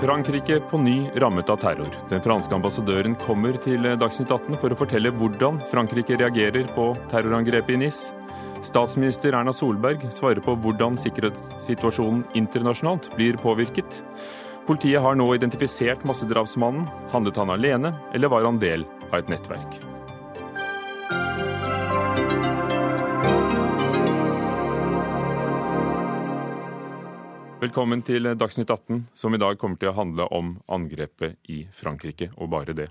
Frankrike på ny rammet av terror. Den franske ambassadøren kommer til Dagsnytt 18 for å fortelle hvordan Frankrike reagerer på terrorangrepet i NIS. Statsminister Erna Solberg svarer på hvordan sikkerhetssituasjonen internasjonalt blir påvirket. Politiet har nå identifisert massedrapsmannen. Handlet han alene, eller var han del av et nettverk? Velkommen til Dagsnytt 18, som i dag kommer til å handle om angrepet i Frankrike, og bare det.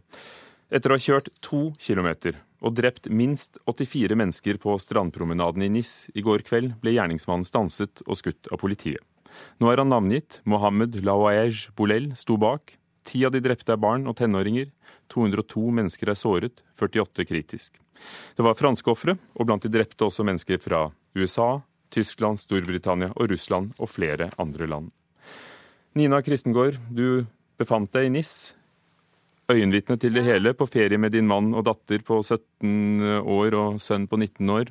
Etter å ha kjørt to kilometer og drept minst 84 mennesker på strandpromenaden i Nis i går kveld, ble gjerningsmannen stanset og skutt av politiet. Nå er han navngitt. Mohammed Lawaej Boulel sto bak. Ti av de drepte er barn og tenåringer. 202 mennesker er såret, 48 kritisk. Det var franske ofre, og blant de drepte også mennesker fra USA, Tyskland, Storbritannia og Russland og flere andre land. Nina Kristengård, du befant deg i NIS. Øyenvitne til det hele, på ferie med din mann og datter på 17 år og sønn på 19 år.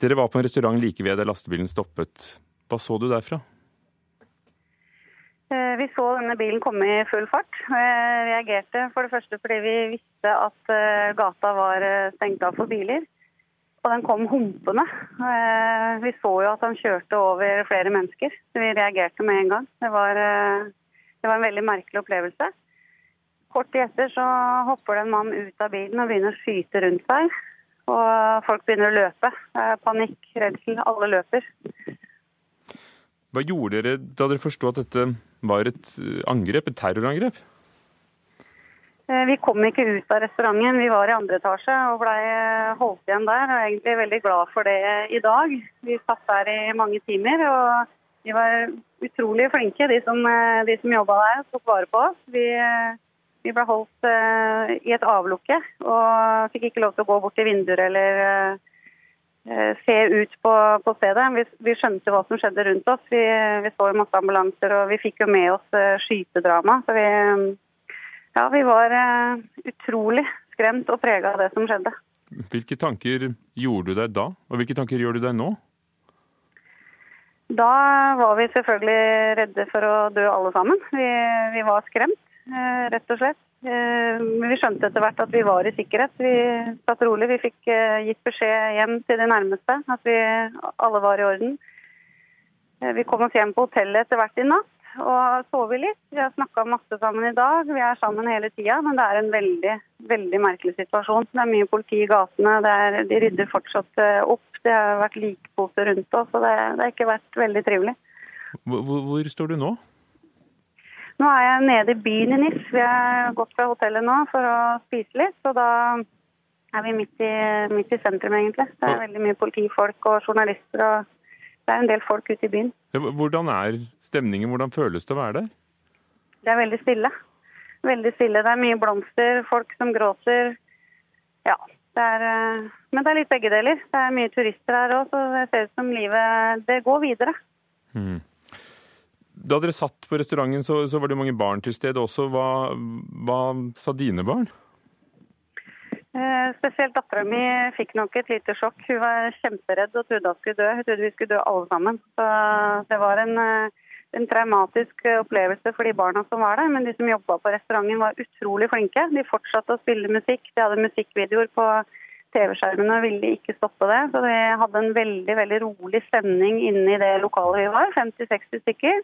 Dere var på en restaurant like ved der lastebilen stoppet. Hva så du derfra? Eh, vi så denne bilen komme i full fart. Vi reagerte for det første fordi vi visste at eh, gata var eh, stengt av for biler. Og den kom humpende. Eh, vi så jo at han kjørte over flere mennesker. Så vi reagerte med en gang. Det var, eh, det var en veldig merkelig opplevelse. Kort tid etter så hopper det en mann ut av bilen og begynner å skyte rundt seg. Og folk begynner å løpe. Panikk, redsel. Alle løper. Hva gjorde dere da dere forsto at dette var et angrep, et terrorangrep? Eh, vi kom ikke ut av restauranten. Vi var i andre etasje og blei eh, holdt igjen der. Og er egentlig veldig glad for det i dag. Vi satt der i mange timer. og de var utrolig flinke, de som, eh, de som jobba der. Tok vare på oss. Vi, vi ble holdt uh, i et avlukke og fikk ikke lov til å gå bort til vinduer eller uh, se ut på, på stedet. Vi, vi, skjønte hva som skjedde rundt oss. Vi, vi så masse ambulanser og vi fikk jo med oss uh, skytedrama. Så vi, ja, vi var uh, utrolig skremt og prega av det som skjedde. Hvilke tanker gjorde du deg da, og hvilke tanker gjør du deg nå? Da var vi selvfølgelig redde for å dø alle sammen. Vi, vi var skremt, uh, rett og slett. Men vi skjønte etter hvert at vi var i sikkerhet. Vi satt rolig. Vi fikk gitt beskjed hjem til de nærmeste at vi alle var i orden. Vi kom oss hjem på hotellet etter hvert i natt og sovet litt. Vi har snakka masse sammen i dag. Vi er sammen hele tida, men det er en veldig, veldig merkelig situasjon. Det er mye politi i gatene. Er, de rydder fortsatt eh, opp. Det har vært likposer rundt oss, og det, det har ikke vært veldig trivelig. Hvor, hvor, står du nå? Nå er jeg nede i byen i NIS. Vi har gått fra hotellet nå for å spise litt. Og da er vi midt i, midt i sentrum, egentlig. Det er veldig mye politifolk og journalister. og det er en del folk ute i byen. Hvordan er stemningen? Hvordan føles det å være der? Det er veldig stille. Veldig stille. Det er mye blomster, folk som gråter. Ja. Det er, eh, men det er litt begge deler. Det er mye turister her òg, så det ser ut som livet det går videre. Mm. Da dere satt på restauranten, så, så, var det mange barn til stede også. Hva, hva sa dine barn? Eh, spesielt dattera mi fikk nok et lite sjokk. Hun var kjemperedd og trodde hun skulle dø. Hun trodde vi skulle dø alle sammen. Så det var en, eh, en traumatisk opplevelse for de barna som var der. Men de som jobba på restauranten var utrolig flinke. De fortsatte å spille musikk. De hadde musikkvideoer på TV-skjermene og ville ikke stoppe det. Så vi hadde en veldig, veldig rolig stemning inne i det lokalet vi var. 50-60 stykker.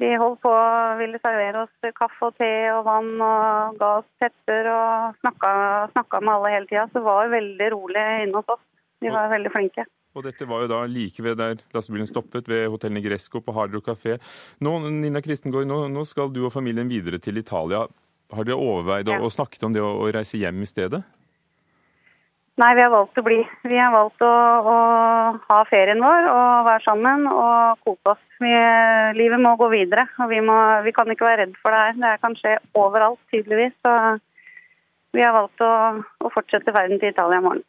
De holdt på og ville servere oss kaffe og te og vann og ga oss tepper og snakka, snakka med alle hele tida. Så det var veldig rolig inne hos oss. De var og, veldig flinke. Og dette var jo da like ved der lastebilen stoppet, ved hotell Negresco på Hardro kafé. Nå, Nina Kristengård, nå, nå, skal du og familien videre til Italia. Har dere overveid ja. og snakket om det å, å reise hjem i stedet? Nei, vi har valgt å bli. Vi har valgt å, å ha ferien vår og være sammen og kose oss. Vi, livet må gå videre, og vi, må, vi, kan ikke være redd for det her. Det kan skje overalt, tydeligvis. Så vi har valgt å, å fortsette ferden til Italia i morgen.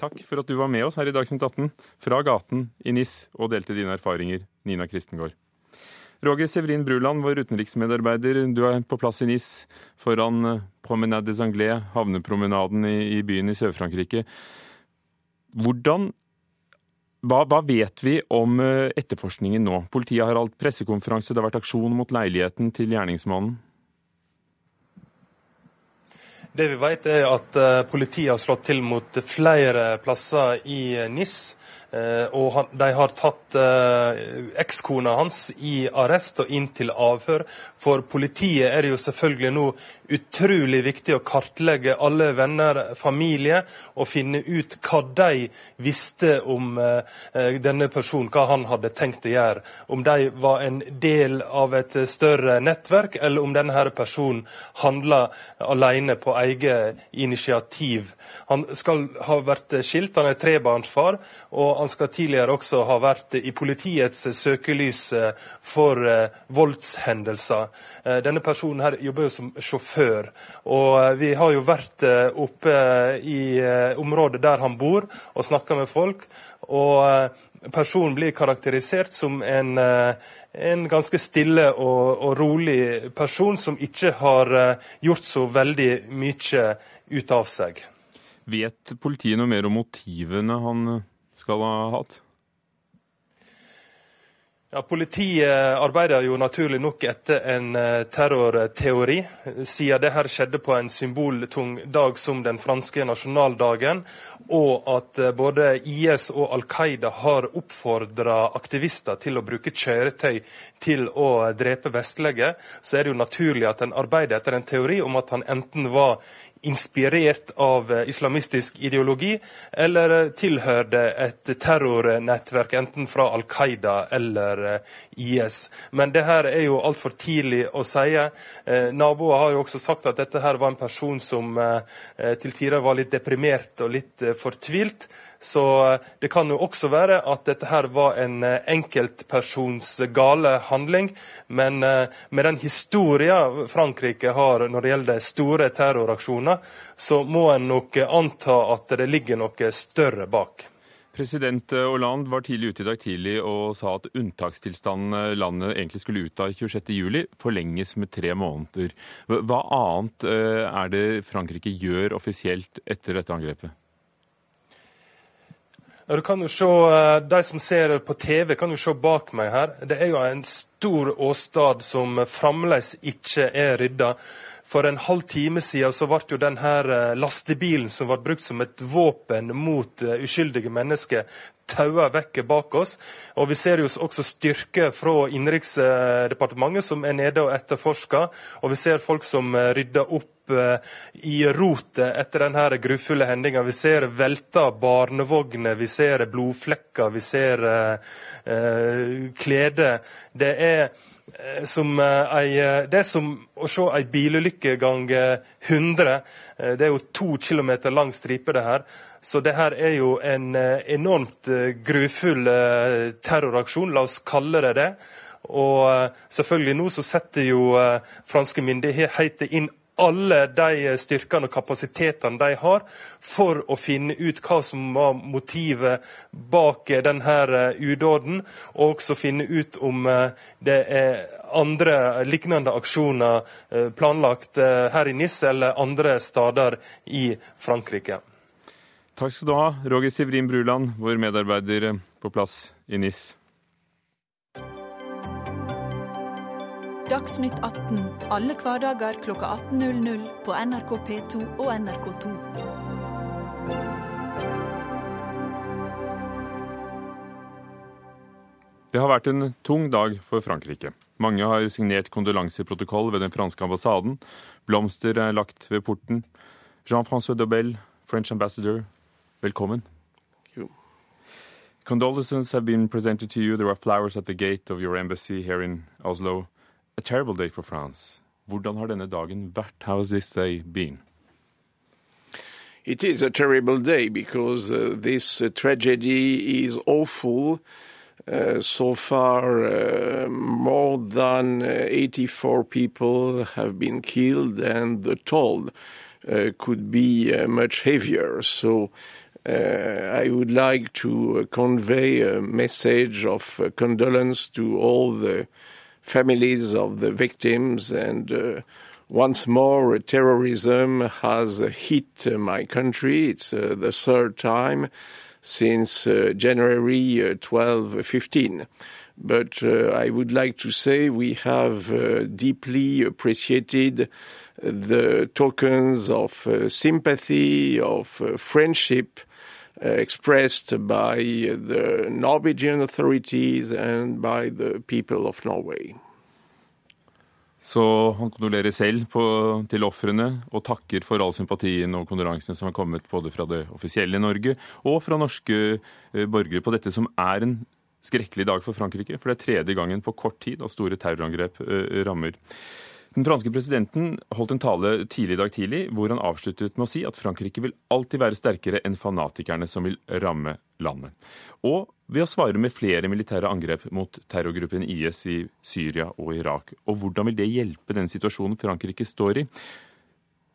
Takk for at du var med oss her i Dagsnytt 18 fra gaten i NIS og delte dine erfaringer, Nina Kristengård. Roger Severin Bruland, vår utenriksmedarbeider, du er på plass i NIS foran eh, Promenade des Anglais, havnepromenaden i, byen i Sør-Frankrike. Hvordan Hva, hva, vet vi om eh, etterforskningen nå? Politiet har holdt pressekonferanse, det har vært aksjon mot leiligheten til gjerningsmannen. Det vi vet er at eh, Politiet har slått til mot flere plasser i NIS. Eh, og de har tatt eh, ekskona hans i arrest og inn til avhør. For politiet er det jo selvfølgelig nå utrolig viktig å kartlegge alle venner, familie, og finne ut hva de visste om eh, denne personen, hva han hadde tenkt å gjøre. Om de var en del av et større nettverk, eller om denne personen handla alene på eget initiativ. Han skal ha vært skilt, han er trebarnsfar. og han skal tidligere også ha vært i politiets søkelys eh, for eh, voldshendelser. Eh, denne personen her jobber jo som sjåfør, og vi har jo vært oppe i området der han bor og snakka med folk. og Personen blir karakterisert som en en ganske stille og, og, rolig person som ikke har gjort så veldig mye ut av seg. Vet politiet noe mer om motivene han skal ha hatt? Ja, Politiet arbeider jo naturlig nok etter en eh, terrorteori, siden det her skjedde på en symboltung dag som den franske nasjonaldagen, og at eh, både IS og Al Qaida har oppfordra aktivister til å bruke kjøretøy til å drepe vestlige, så er det jo naturlig at en arbeider etter en teori om at han enten var inspirert av eh, islamistisk ideologi, eller eh, tilhørte et terrornettverk enten fra Al Qaida eller eh, IS. Men det her er jo altfor tidlig å si. Naboer har jo også sagt at dette her var en person som til tider var litt deprimert og litt fortvilt. Så eh, det kan jo også være at dette her var en eh, enkeltpersons gale handling. Men eh, med den historien Frankrike har når det gjelder store terroraksjoner, så må en nok anta at det ligger noe større bak. President Hollande var tidlig ute i dag tidlig og sa at unntakstilstanden landet egentlig skulle ut av 26.07, forlenges med tre måneder. Hva annet er det Frankrike gjør offisielt etter dette angrepet? Du kan jo se, eh, De som ser på TV, kan jo se bak meg her. Det er jo en stor åstad som fremdeles ikke er rydda. For en halv time siden så ble jo denne eh, lastebilen som ble brukt som et våpen mot eh, uskyldige mennesker, taua vekk bak oss. Og Vi ser jo også styrke fra Innenriksdepartementet som er nede og etterforsker. Og vi ser folk som rydder opp Eh, i rotet etter denne grufulle hendinga. Vi ser velta barnevogner, vi ser blodflekker, vi ser uh, eh klede. Det er eh, som, ei, det er som å se ei bilulykke gang 100. Det er jo to kilometer lang stripe, det her. Så det her er jo en enormt grufull terroraksjon, la oss kalle det det. Og selvfølgelig nå så setter jo franske myndigheter inn alle de styrkene og kapasitetene de har, for å finne ut hva som var motivet bak denne eh, udåden, og også finne ut om eh, det er andre lignende aksjoner eh, planlagt her i NIS eller andre steder i Frankrike. Takk skal du ha, Roger Sivrin Bruland, vår medarbeider på plass i NIS. Dagsnytt 18 alle hverdager kl 18.00 på NRK P2 og NRK2. Det har vært en tung dag for Frankrike. Mange har signert kondolanseprotokoll ved den franske ambassaden. Blomster er lagt ved porten. Jean-François Dobel, French ambassador, velkommen. Condolences have been presented to you. There are flowers at the gate of your embassy here in Oslo. a terrible day for France. Hvordan har denne dagen vært? How has this day been? It is a terrible day because uh, this uh, tragedy is awful. Uh, so far, uh, more than uh, 84 people have been killed, and the toll uh, could be much heavier. So, I would like to convey a message of condolence to all the families of the victims and uh, once more, terrorism has hit my country. It's uh, the third time since uh, January uh, 12, 15. But uh, I would like to say we have uh, deeply appreciated the tokens of uh, sympathy, of uh, friendship uh, expressed by the Norwegian authorities and by the people of Norway. Så han kondolerer selv på, til ofrene og takker for all sympatien og kondolansene som har kommet både fra det offisielle Norge og fra norske eh, borgere på dette som er en skrekkelig dag for Frankrike. For det er tredje gangen på kort tid at store terrorangrep eh, rammer. Den franske presidenten holdt en tale tidlig i dag tidlig hvor han avsluttet med å si at Frankrike vil alltid være sterkere enn fanatikerne som vil ramme landet. Og ved å svare med flere militære angrep mot terrorgruppen IS i Syria og Irak. Og hvordan vil det hjelpe den situasjonen Frankrike står i?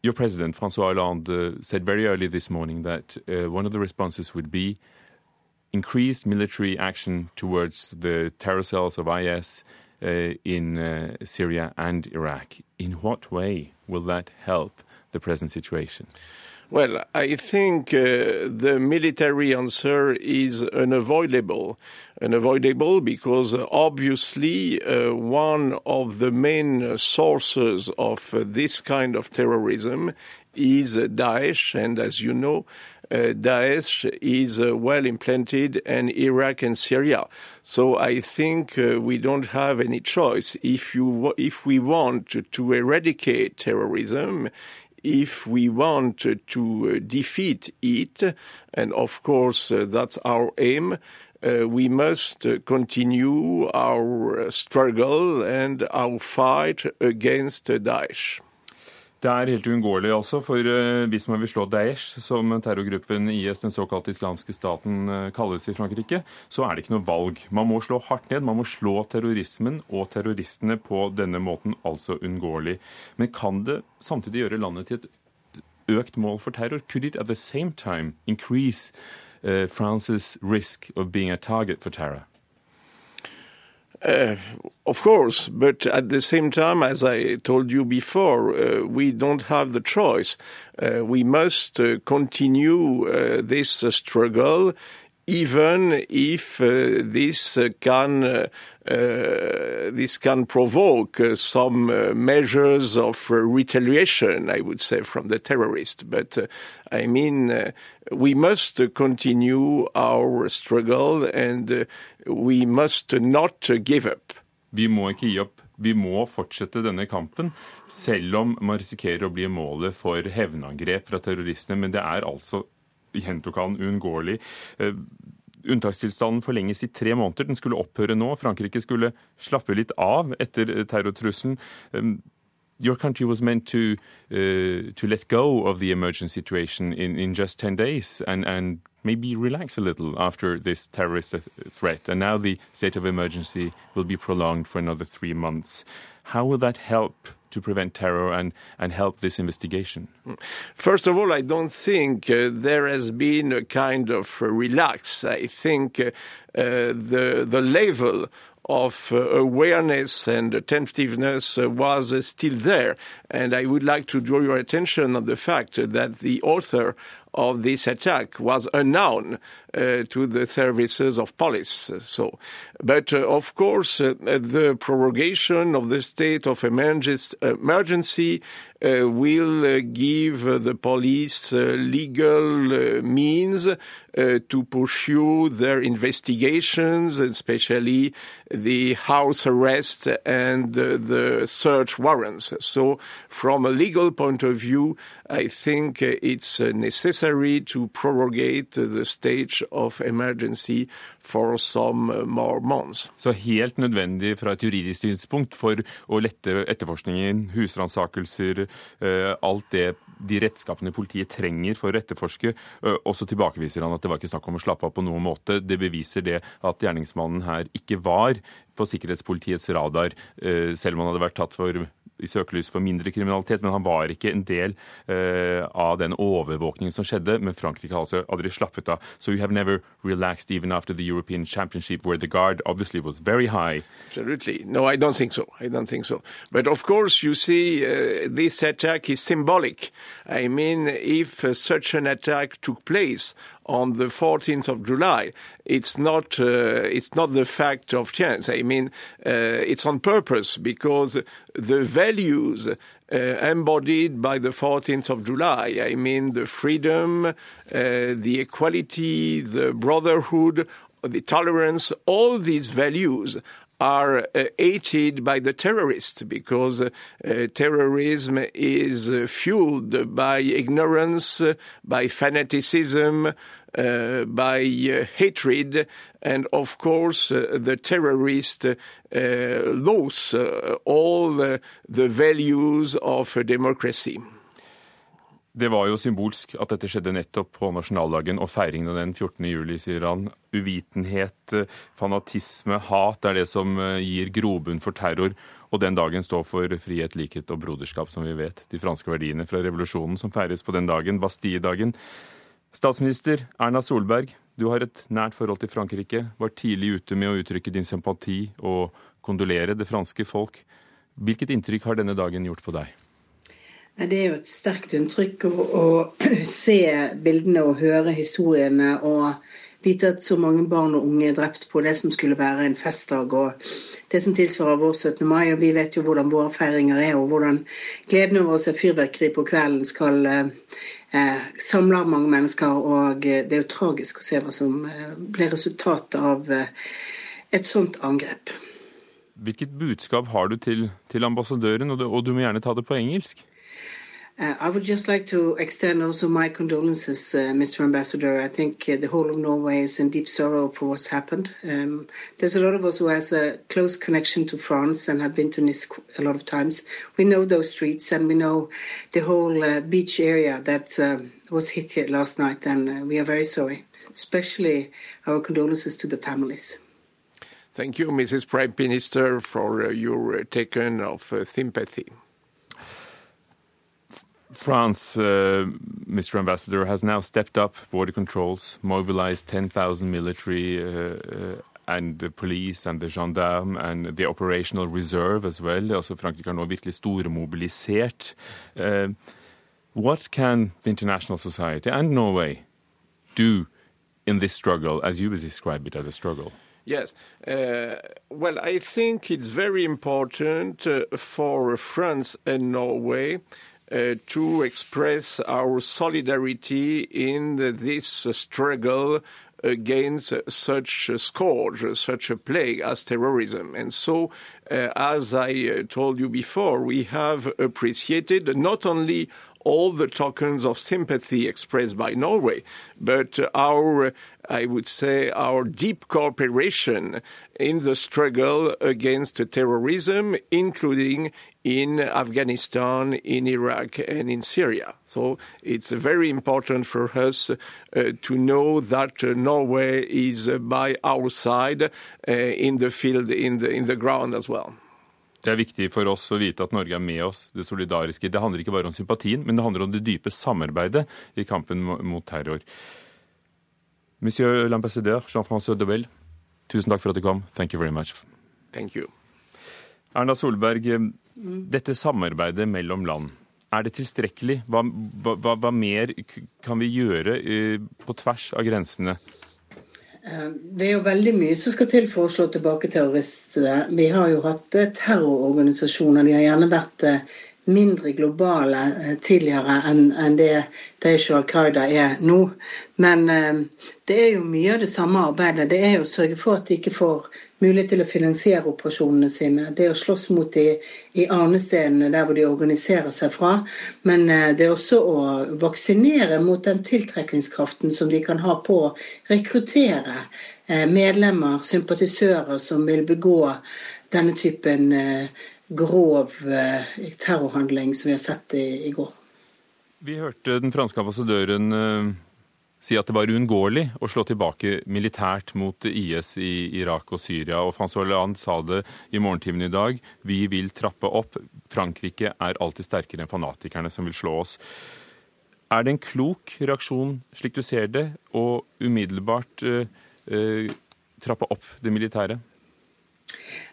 Your president, Francois Hollande, said very early this morning that uh, one of the responses would be increased military action towards the terror cells of IS uh, in uh, Syria and Iraq. In what way will that help the present situation? Well, I think uh, the military answer is unavoidable. Unavoidable because uh, obviously uh, one of the main sources of uh, this kind of terrorism is Daesh, and as you know, uh, Daesh is uh, well implanted in Iraq and Syria. So I think uh, we don't have any choice. If you if we want to, eradicate terrorism, if we want to uh, defeat it, and of course uh, that's our aim. Uh, we must continue our struggle and our fight against Daesh. Det er helt uunngåelig, altså. For uh, hvis man vil slå Daesh, som terrorgruppen IS, den såkalte islamske staten, uh, kalles i Frankrike, så er det ikke noe valg. Man må slå hardt ned. Man må slå terrorismen og terroristene på denne måten, altså uunngåelig. Men kan det samtidig gjøre landet til et økt mål for terror? Could it at the same time increase uh, France's risk of being a target for terror? Uh, of course, but at the same time, as I told you before, uh, we don't have the choice. Uh, we must uh, continue uh, this struggle, even if this can this can provoke some measures of retaliation, I would say, from the terrorists. But I mean, we must continue our struggle and we must not give up. Vi må ikke gi opp. Vi må fortsette denne kampen, selv om man risikerer å bli målet for hevnangrep fra terroristene. Men det er altså, gjentok han, uunngåelig. Unntakstilstanden forlenges i tre måneder. Den skulle opphøre nå. Frankrike skulle slappe litt av etter terrortrusselen. Your country was meant to uh, to let go of the emergency situation in, in just 10 days and, and maybe relax a little after this terrorist threat. And now the state of emergency will be prolonged for another three months. How will that help to prevent terror and, and help this investigation? First of all, I don't think uh, there has been a kind of relax. I think uh, uh, the the level of uh, awareness and attentiveness uh, was uh, still there. And I would like to draw your attention on the fact that the author of this attack was unknown Uh, to the services of police. So, but uh, of course, uh, the prorogation of the state of emergency uh, will uh, give the police legal means to pursue their investigations, especially the house arrest and the search warrants. So, from a legal point of view, I think it's necessary to prorogate the stage of emergency for some more months. Så helt nødvendig fra et juridisk synspunkt for å lette etterforskningen, husransakelser, eh, alt det de redskapene politiet trenger for å etterforske. Eh, og tilbakeviser han at det var ikke snakk om å slappe av på noen måte. Det beviser det at gjerningsmannen her ikke var på sikkerhetspolitiets radar, eh, selv om han hadde vært tatt for i søkelys for mindre kriminalitet, men han var ikke en del uh, av den overvåkningen som skjedde. Men Frankrike har altså aldri slappet av. So you have never relaxed even after the European Championship where the guard obviously was very high. Absolutely. No, I don't think so. I don't think so. But of course, you see, uh, this attack is symbolic. I mean, if uh, such an attack took place on the 14th of July, it's not uh, it's not the fact of chance. I mean, uh, it's on purpose because the values uh, embodied by the 14th of July. I mean, the freedom, uh, the equality, the brotherhood, the tolerance, all these values are uh, hated by the terrorists because uh, terrorism is uh, fueled by ignorance, by fanaticism, uh, by uh, hatred, and of course uh, the terrorist lose all the values of democracy. Det var jo symbolsk at dette skjedde nettopp på nasjonaldagen og feiringen av den 14. juli, sier han. Uvitenhet, fanatisme, hat er det som gir grobunn for terror. Og den dagen står for frihet, likhet og broderskap, som vi vet. De franske verdiene fra revolusjonen som feires på den dagen, Bastilledagen. Statsminister Erna Solberg, du har et nært forhold til Frankrike. Var tidlig ute med å uttrykke din sympati og kondolere det franske folk. Hvilket inntrykk har denne dagen gjort på deg? Det er jo et sterkt inntrykk å, å se bildene og høre historiene og vite at så mange barn og unge er drept på det som skulle være en festdag og det som tilsvarer vår 17. mai. Og vi vet jo hvordan våre feiringer er, og hvordan gleden over å se fyrverkeri på kvelden skal eh, samle mange mennesker. Og det er jo tragisk å se hva som eh, ble resultatet av eh, et sånt angrep. Hvilket budskap har du til, til ambassadøren, og du, og du må gjerne ta det på engelsk? Uh, I would just like to extend also my condolences, uh, Mr. Ambassador. I think uh, the whole of Norway is in deep sorrow for what's happened. Um, there's a lot of us who has a close connection to France and have been to Nice a lot of times. We know those streets and we know the whole uh, beach area that um, was hit last night, and uh, we are very sorry. Especially our condolences to the families. Thank you, Mrs. Prime Minister, for uh, your taken of sympathy. France, uh, Mr. Ambassador, has now stepped up border controls, mobilized 10,000 military uh, uh, and the police and the gendarme and the operational reserve as well. Altså Frankrike har nå virkelig stormobilisert. Uh, what can the international society and Norway do in this struggle, as you describe it as a struggle? Yes. Uh, well, I think it's very important uh, for France and Norway uh, to express our solidarity in this struggle against such a scourge, such a plague as terrorism. And so, uh, as I uh, told you before, we have appreciated not only all the tokens of sympathy expressed by Norway, but our, I would say, our deep cooperation in the struggle against terrorism, including in Afghanistan, in Iraq, and in Syria. So it's very important for us uh, to know that uh, Norway is by our side uh, in the field, in the, in the ground as well. Det er viktig for oss å vite at Norge er med oss, det solidariske. Det handler ikke bare om sympatien, men det handler om det dype samarbeidet i kampen mot terror. Monsieur l'ambassadeur Jean-François Dobel, tusen takk for at du kom. Thank you very much. Thank you. Erna Solberg, dette samarbeidet mellom land, er det tilstrekkelig? Hva, hva, hva mer kan vi gjøre eh, på tvers av grensene det er jo veldig mye som skal til for å slå tilbake terrorister. Vi har jo hatt eh, terrororganisasjoner. De har gjerne vært eh, mindre globale tidligere enn det Daesh og Al Qaida er nå. Men det er jo mye av det samme arbeidet. Det er jo å sørge for at de ikke får mulighet til å finansiere operasjonene sine. Det er å slåss mot de i arnestedene der hvor de organiserer seg fra. Men eh, det er også å vaksinere mot den tiltrekningskraften som de kan ha på å rekruttere eh, medlemmer, sympatisører, som vil begå denne typen eh, grov terrorhandling som vi har sett i, i går. Vi hørte den franske ambassadøren si at det var uunngåelig å slå tilbake militært mot IS i Irak og Syria. Og Francois Hollande sa det i morgentimen i dag. Vi vil trappe opp. Frankrike er alltid sterkere enn fanatikerne som vil slå oss. Er det en klok reaksjon, slik du ser det, å umiddelbart uh, uh, trappe opp det militære?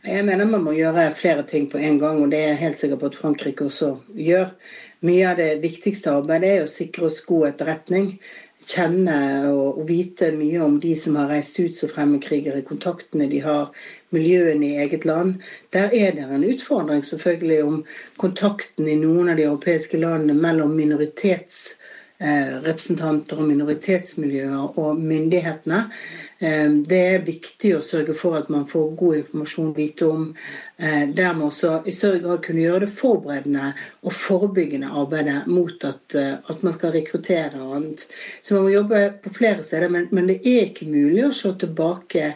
Jeg mener man må gjøre flere ting på en gang, og det er jeg helt sikker på at Frankrike også gjør. Mye av det viktigste arbeidet er å sikre oss god etterretning. Kjenne og, vite mye om de som har reist ut som fremmedkrigere, kontaktene de har, miljøene i eget land. Der er det en utfordring selvfølgelig om kontakten i noen av de europeiske landene mellom minoritets representanter og minoritetsmiljøer og myndighetene. Eh, det er viktig å sørge for at man får god informasjon vite om. Eh, dermed også i større grad kunne gjøre det forberedende og forebyggende arbeidet mot at, at man skal rekruttere og annet. Så man må jobbe på flere steder, men, men det er ikke mulig å se tilbake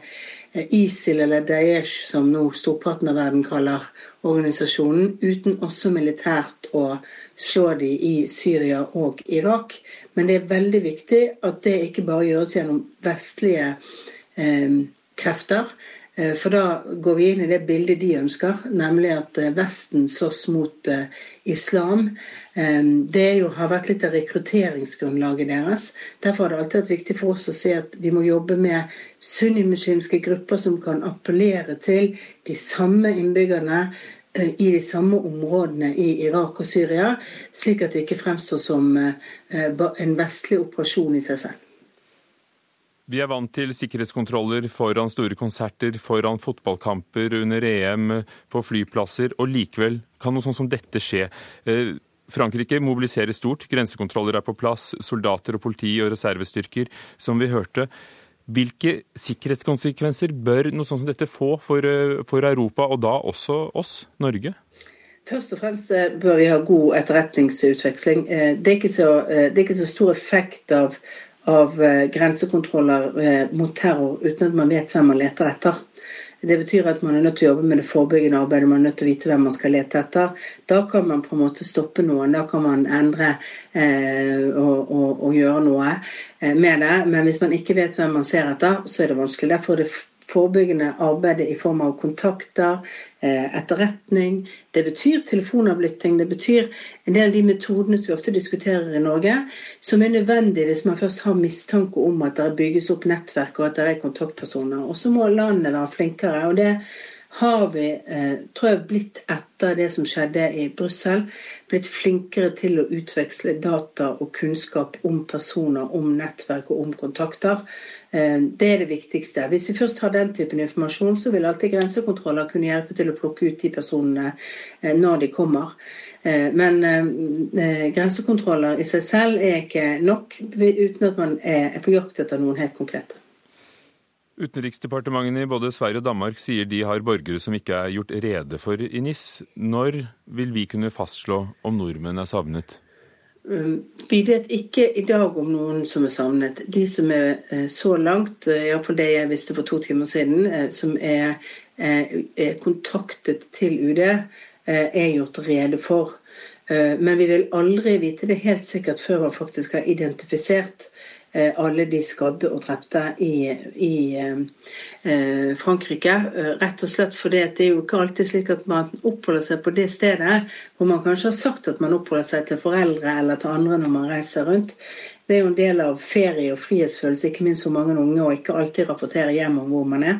ISIL eller Daesh, som nå storparten av verden kaller organisasjonen, uten også militært å slå de i Syria og Irak. Men det er veldig viktig at det ikke bare gjøres gjennom vestlige eh, krefter. Eh, for da går vi inn i det bildet de ønsker, nemlig at eh, Vesten slåss mot uh, islam. Det jo, har vært litt av rekrutteringsgrunnlaget deres. Derfor har det alltid vært viktig for oss å se at vi må jobbe med sunnimuslimske grupper som kan appellere til de samme innbyggerne Eh, i de samme områdene i Irak og Syria, slik at det ikke fremstår som eh, en vestlig operasjon i seg selv. Vi er vant til sikkerhetskontroller foran store konserter, foran fotballkamper, under EM, på flyplasser, og likevel kan noe sånt som dette skje. Eh, Frankrike mobiliserer stort, grensekontroller er på plass, soldater og politi og reservestyrker, som vi hørte. Hvilke sikkerhetskonsekvenser bør noe sånt som dette få for, eh, for Europa, og da også oss, Norge? Først og fremst eh, bør vi ha god etterretningsutveksling. Det er ikke så, er ikke så stor effekt av, av grensekontroller mot terror uten at man vet hvem man leter etter. Det betyr at man er nødt til å jobbe med det forebyggende arbeidet, man er nødt til å vite hvem man skal lete etter. Da kan man på en måte stoppe noen, da kan man endre eh, og, og, og, gjøre noe eh, med det. Men hvis man ikke vet hvem man ser etter, så er det vanskelig. Derfor er det forebyggende arbeidet i form av kontakter, eh, etterretning. Det betyr telefonavlytting. Det betyr en del av de metodene som vi ofte diskuterer i Norge, som er nødvendig hvis man først har mistanke om at det bygges opp nettverk og at det er kontaktpersoner. Og så må landene være flinkere. og det har vi, eh, tror jeg, blitt etter det som skjedde i Brussel, blitt flinkere til å utveksle data og kunnskap om personer, om nettverk og om kontakter. Eh, det er det viktigste. Hvis vi først har den typen informasjon, så vil alltid grensekontroller kunne hjelpe til å plukke ut de personene eh, når de kommer. Men grensekontroller i seg selv er ikke nok, uten at man er på jakt etter noen helt konkrete. Utenriksdepartementene i både Sverige og Danmark sier de har borgere som ikke er gjort rede for i NIS. Når vil vi kunne fastslå om nordmenn er savnet? Um, vi vet ikke i dag om noen som er savnet. De som er eh, så langt, eh, iallfall det jeg visste for to timer siden, eh, som er, er kontaktet til UD, er gjort rede for. Men vi vil aldri vite det helt sikkert før man faktisk har identifisert Eh, alle de skadde og drepte i, i eh, Frankrike. Eh, rett og slett fordi det er jo ikke alltid slik at man oppholder seg på det stedet hvor man kanskje har sagt at man oppholder seg til foreldre eller til andre når man reiser rundt. Det er jo en del av ferie og frihetsfølelse, ikke minst for mange unge, å ikke alltid rapportere hjem om hvor man er.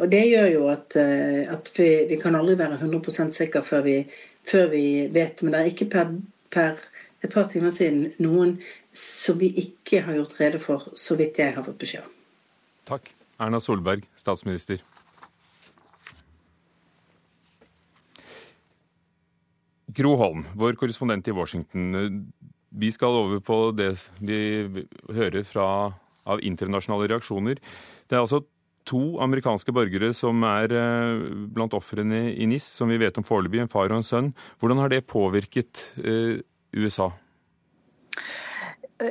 Og det gjør jo at, at vi, vi, kan aldri være 100% sikre før før vi vet. Men det er ikke per, per et par timer siden noen som vi ikke har gjort rede for, så vidt jeg har fått beskjed om. Takk. Erna Solberg, statsminister. Gro Holm, vår korrespondent i Washington. Vi skal over på det vi hører fra, av internasjonale reaksjoner. Det er altså to amerikanske borgere som er eh, blant ofrene i NIS, som vi vet om foreløpig, en far og en sønn. Hvordan har det påvirket eh, USA?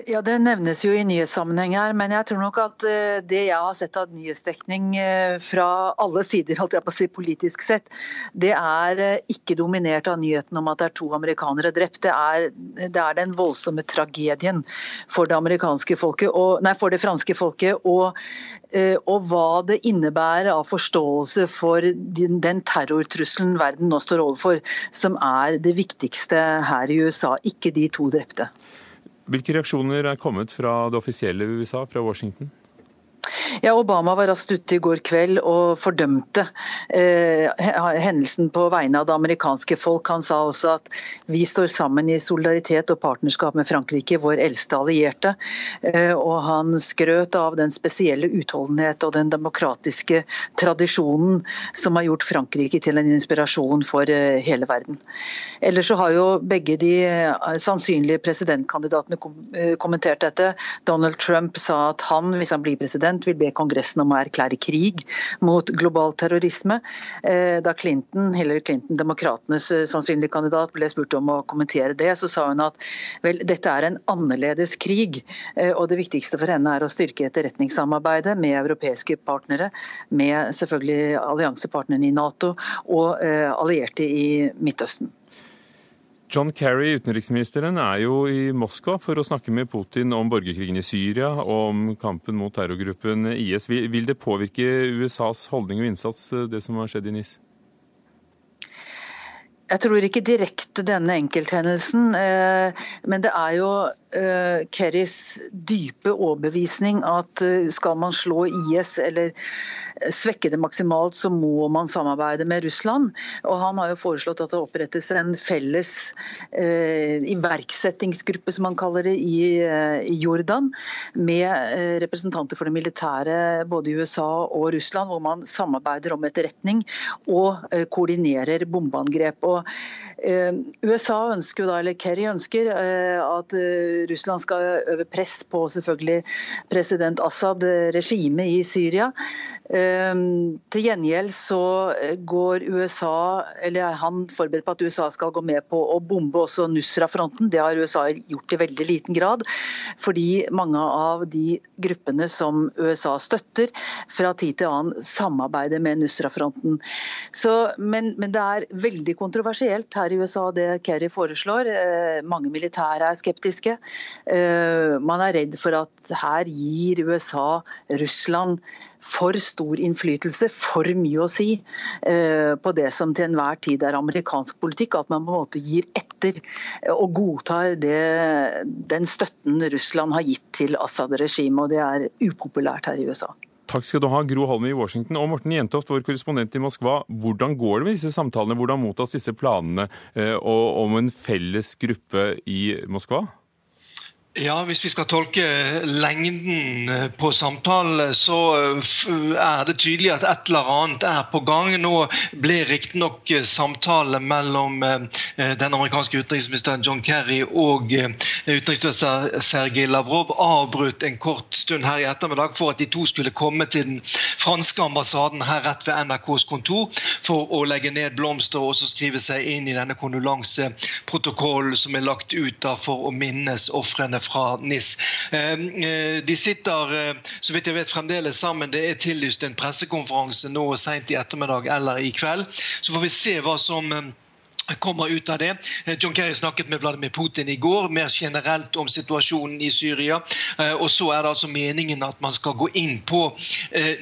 Ja, Det nevnes jo i nyhetssammenheng her, men jeg tror nok at eh, det jeg har sett av nyhetsdekning eh, fra alle sider, holdt jeg på å si politisk sett, det er eh, ikke dominert av nyheten om at det er to amerikanere drept. Det er, det er den voldsomme tragedien for det folket, og, nei, for det franske folket. Og, og hva det innebærer av forståelse for den terrortrusselen verden nå står overfor, som er det viktigste her i USA, ikke de to drepte. Hvilke reaksjoner er kommet fra det offisielle USA, fra Washington? Ja, Obama var raskt ute i går kveld og fordømte eh, hendelsen på vegne av det amerikanske folk. Han sa også at vi står sammen i solidaritet og partnerskap med Frankrike, vår eldste allierte. Eh, og han skrøt av den spesielle utholdenhet og den demokratiske tradisjonen som har gjort Frankrike til en inspirasjon for eh, hele verden. Ellers så har jo begge de eh, sannsynlige presidentkandidatene eh, kommentert dette. Donald Trump sa at han, hvis han blir president, vil be Kongressen om å erklære krig mot global terrorisme. Eh, da Clinton, Hillary Clinton, demokratenes eh, sannsynlige kandidat, ble spurt om å kommentere det, så sa hun at vel, dette er en annerledes krig. Eh, og det viktigste for henne er å styrke etterretningssamarbeidet med europeiske partnere, med selvfølgelig alliansepartnerne i Nato og allierte i Midtøsten. John Kerry, utenriksministeren, er jo i Moskva for å snakke med Putin om borgerkrigen i Syria og om kampen mot terrorgruppen IS. Vil det påvirke USAs holdning og innsats, det som har skjedd i NIS? Jeg tror ikke direkte denne enkelthendelsen, eh, men det er jo uh, Kerrys dype overbevisning at uh, skal man slå IS eller svekke det maksimalt, så må man samarbeide med Russland. Og Han har jo foreslått at det opprettes en felles iverksettingsgruppe, som han kaller det, i Jordan, med representanter for det militære både i USA og Russland, hvor man samarbeider om etterretning og koordinerer bombeangrep. Og USA ønsker da, eller Kerry ønsker at Russland skal øve press på selvfølgelig president Assad, regimet i Syria. Ehm, til gjengjeld så går USA, eller er han forberedt på at USA skal gå med på å bombe også Nusra-fronten. Det har USA gjort i veldig liten grad. Fordi mange av de gruppene som USA støtter, fra tid til annen samarbeider med Nusra-fronten. Men, men, det er veldig kontroversielt her i USA det Kerry foreslår. Eh, mange militære er skeptiske. Eh, man er redd for at her gir USA Russland for stor innflytelse, for mye å si eh, på det som til enhver tid er amerikansk politikk. At man på en måte gir etter og godtar det, den støtten Russland har gitt til Assad-regimet. Og det er upopulært her i USA. Takk skal du ha, Gro Holm i Washington. Og Morten Jentoft, vår korrespondent i Moskva. Hvordan går det med disse samtalene? Hvordan mottas disse planene eh, om en felles gruppe i Moskva? Ja, Hvis vi skal tolke lengden eh, på samtalen, så eh, er det tydelig at et eller annet er på gang. Nå ble riktignok eh, samtalen mellom den amerikanske utenriksministeren John Kerry og utenriksminister Sergej Lavrov avbrutt en kort stund her i ettermiddag for at de to skulle komme til den franske ambassaden her rett ved NRKs kontor for å legge ned blomster og også skrive seg inn i denne kondolanseprotokollen som er lagt ut for å minnes ofrene fra NIS. Ehm, eh, de sitter eh, så vidt jeg vet, fremdeles sammen. Det er tillyst en pressekonferanse nå sent i ettermiddag eller i kveld. Så får vi se hva som eh, kommer ut av det. Eh, John Kerry snakket med Vladimir Putin i går mer generelt om situasjonen i Syria. Eh, og så er det altså meningen at man skal gå inn på eh,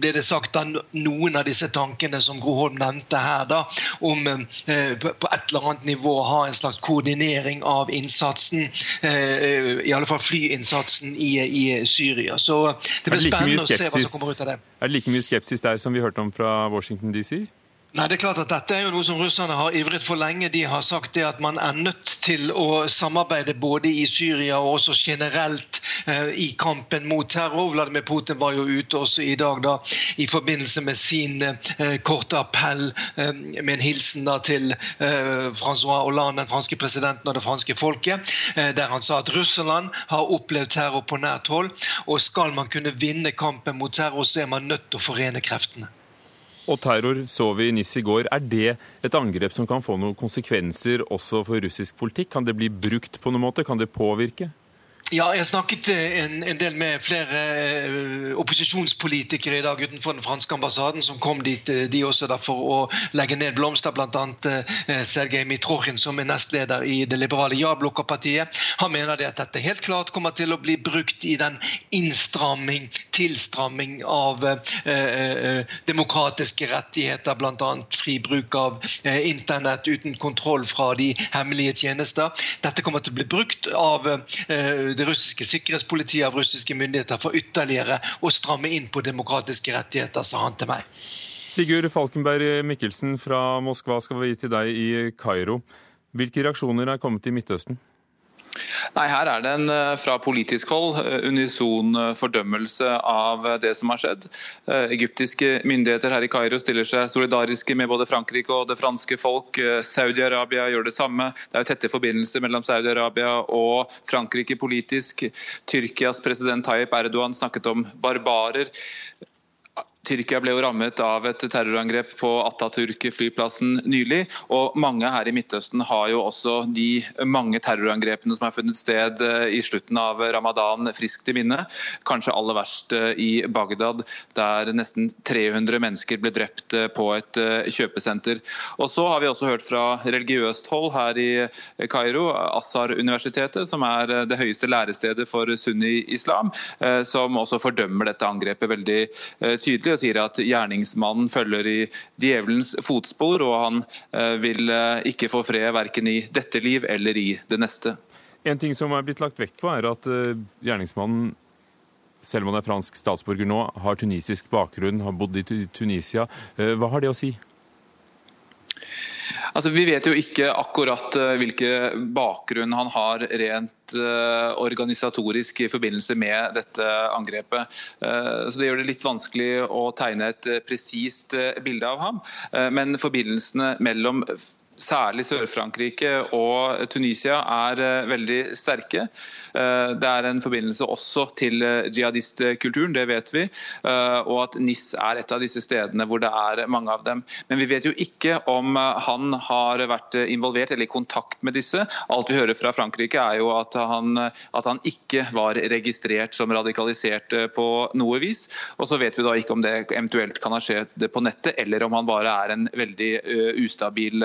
ble det sagt da, noen av disse tankene som Gro Holm nevnte her, da, om på et eller annet nivå å ha en slags koordinering av innsatsen, i alle fall flyinnsatsen i, i Syria. Så det blir spennende å se hva som kommer ut av det. Er det like mye skepsis der som vi hørte om fra Washington DC? Nei, det er klart at Dette er jo noe som russerne har ivret for lenge. De har sagt det at man er nødt til å samarbeide både i Syria og også generelt eh, i kampen mot terror. Vladimir Putin var jo ute også i dag da, i forbindelse med sin eh, korte appell eh, med en hilsen da, til eh, Francois Hollande, den franske presidenten og det franske folket, eh, der han sa at Russland har opplevd terror på nært hold. Og skal man kunne vinne kampen mot terror, så er man nødt til å forene kreftene og terror så vi i NIS i går. Er det et angrep som kan få noen konsekvenser også for russisk politikk? Kan det bli brukt på noen måte? Kan det påvirke? Ja, jeg snakket eh, en, en, del med flere uh, opposisjonspolitikere i dag utenfor den franske ambassaden, som kom dit uh, de også da, for å legge ned blomster, bl.a. Eh, Sergej Mitrokhin, som er nestleder i det liberale Ja-blokka-partiet. Han mener det at dette helt klart kommer til å bli brukt i den innstramming, tilstramming av demokratiske rettigheter, bl.a. fri bruk av internett uten kontroll fra de hemmelige tjenester. Dette kommer til å bli brukt av det russiske sikkerhetspolitiet av russiske myndigheter for ytterligere å stramme inn på demokratiske rettigheter, sa han til meg. Sigurd Falkenberg Mikkelsen fra Moskva skal vi gi til deg i Kairo. Hvilke reaksjoner er kommet i Midtøsten? Nei, Her er det en eh, fra politisk hold eh, unison eh, fordømmelse av det som har skjedd. Egyptiske myndigheter her i Kairo stiller seg solidariske med både Frankrike og det franske folk. Saudi-Arabia gjør det samme. Det er jo tette forbindelser mellom Saudi-Arabia og Frankrike politisk. Tyrkias president Tayyip Erdogan snakket om barbarer. Tyrkia ble jo rammet av et terrorangrep på Atatürk-flyplassen nylig. og Mange her i Midtøsten har jo også de mange terrorangrepene som har funnet sted eh, i slutten av ramadan friskt i minne. Kanskje aller verst eh, i Bagdad, der nesten 300 mennesker ble drept eh, på et kjøpesenter. Og Så har vi også hørt fra religiøst hold her i Kairo, Assar-universitetet, som er det høyeste lærestedet for sunni-islam, som også fordømmer dette angrepet veldig tydelig sier at gjerningsmannen følger i djevelens fotspor, og han eh, vil eh, ikke få fred verken i dette liv eller i det neste. En ting som er blitt lagt vekt på, er at eh, gjerningsmannen selv om han er fransk statsborger nå, har tunisisk bakgrunn, har bodd i Tunisia. Hva har det å si? Altså, vi vet jo ikke akkurat hvilke bakgrunn han har rent uh, organisatorisk i forbindelse med dette angrepet. Uh, så Det gjør det litt vanskelig å tegne et presist bilde av ham. Men forbindelsene mellom særlig Sør-Frankrike og Tunisia, er eh, veldig sterke. Eh, det er en forbindelse også til eh, jihadistkulturen, det vet vi. Og at NIS er et av disse stedene hvor det er mange av dem. Men vi vet jo ikke om han har vært involvert eller i kontakt med disse. Alt vi hører fra Frankrike er jo at han, at han ikke var registrert som radikalisert på noe vis. Og så vet vi da ikke om det eventuelt kan ha skjedd på nettet, eller om han bare er en veldig ustabil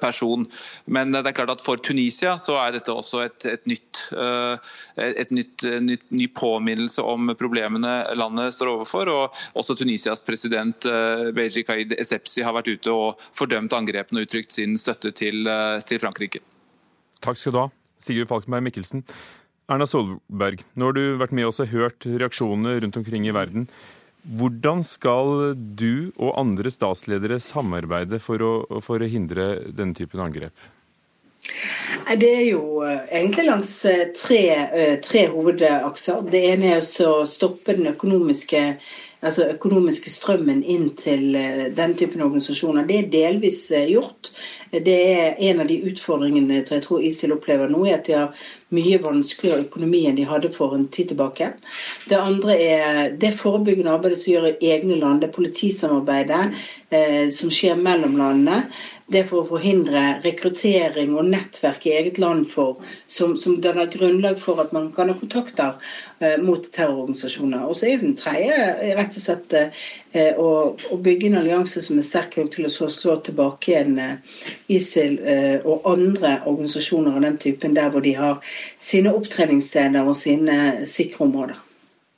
person. Men det er klart at for Tunisia så er dette også et, et nytt, eh, et nytt, nytt, ny påminnelse om problemene landet står overfor. og Også Tunisias president eh, Beji Kaid Esepsi har vært ute og fordømt angrepene og uttrykt sin støtte til, til Frankrike. Takk skal du ha, Sigurd Falkenberg Mikkelsen. Erna Solberg, nå har du vært med oss og hørt reaksjonene rundt omkring i verden. Hvordan skal du og andre statsledere samarbeide for å, for å hindre denne typen angrep? Det er jo eh, egentlig langs eh, tre, eh, tre hovedakser. Det ene er å stoppe den økonomiske, altså økonomiske strømmen inn til den typen organisasjoner. Det er delvis gjort. Det er en av de utfordringene jeg tror ISIL opplever nå, er at de har mye vanskeligere økonomi enn de hadde for en tid tilbake. Det andre er det forebyggende arbeidet som gjør i egne land, det politisamarbeidet eh, som skjer mellom landene. Det for å forhindre rekruttering og nettverk i eget land for, som, som danner grunnlag for at man kan ha kontakter eh, mot terrororganisasjoner. Og så er den tredje eh, rett og slett eh, å, å, bygge en allianse som er sterk nok til å slå tilbake igjen eh, ISIL eh, og andre organisasjoner av den typen der hvor de har sine opptreningssteder og sine sikre områder.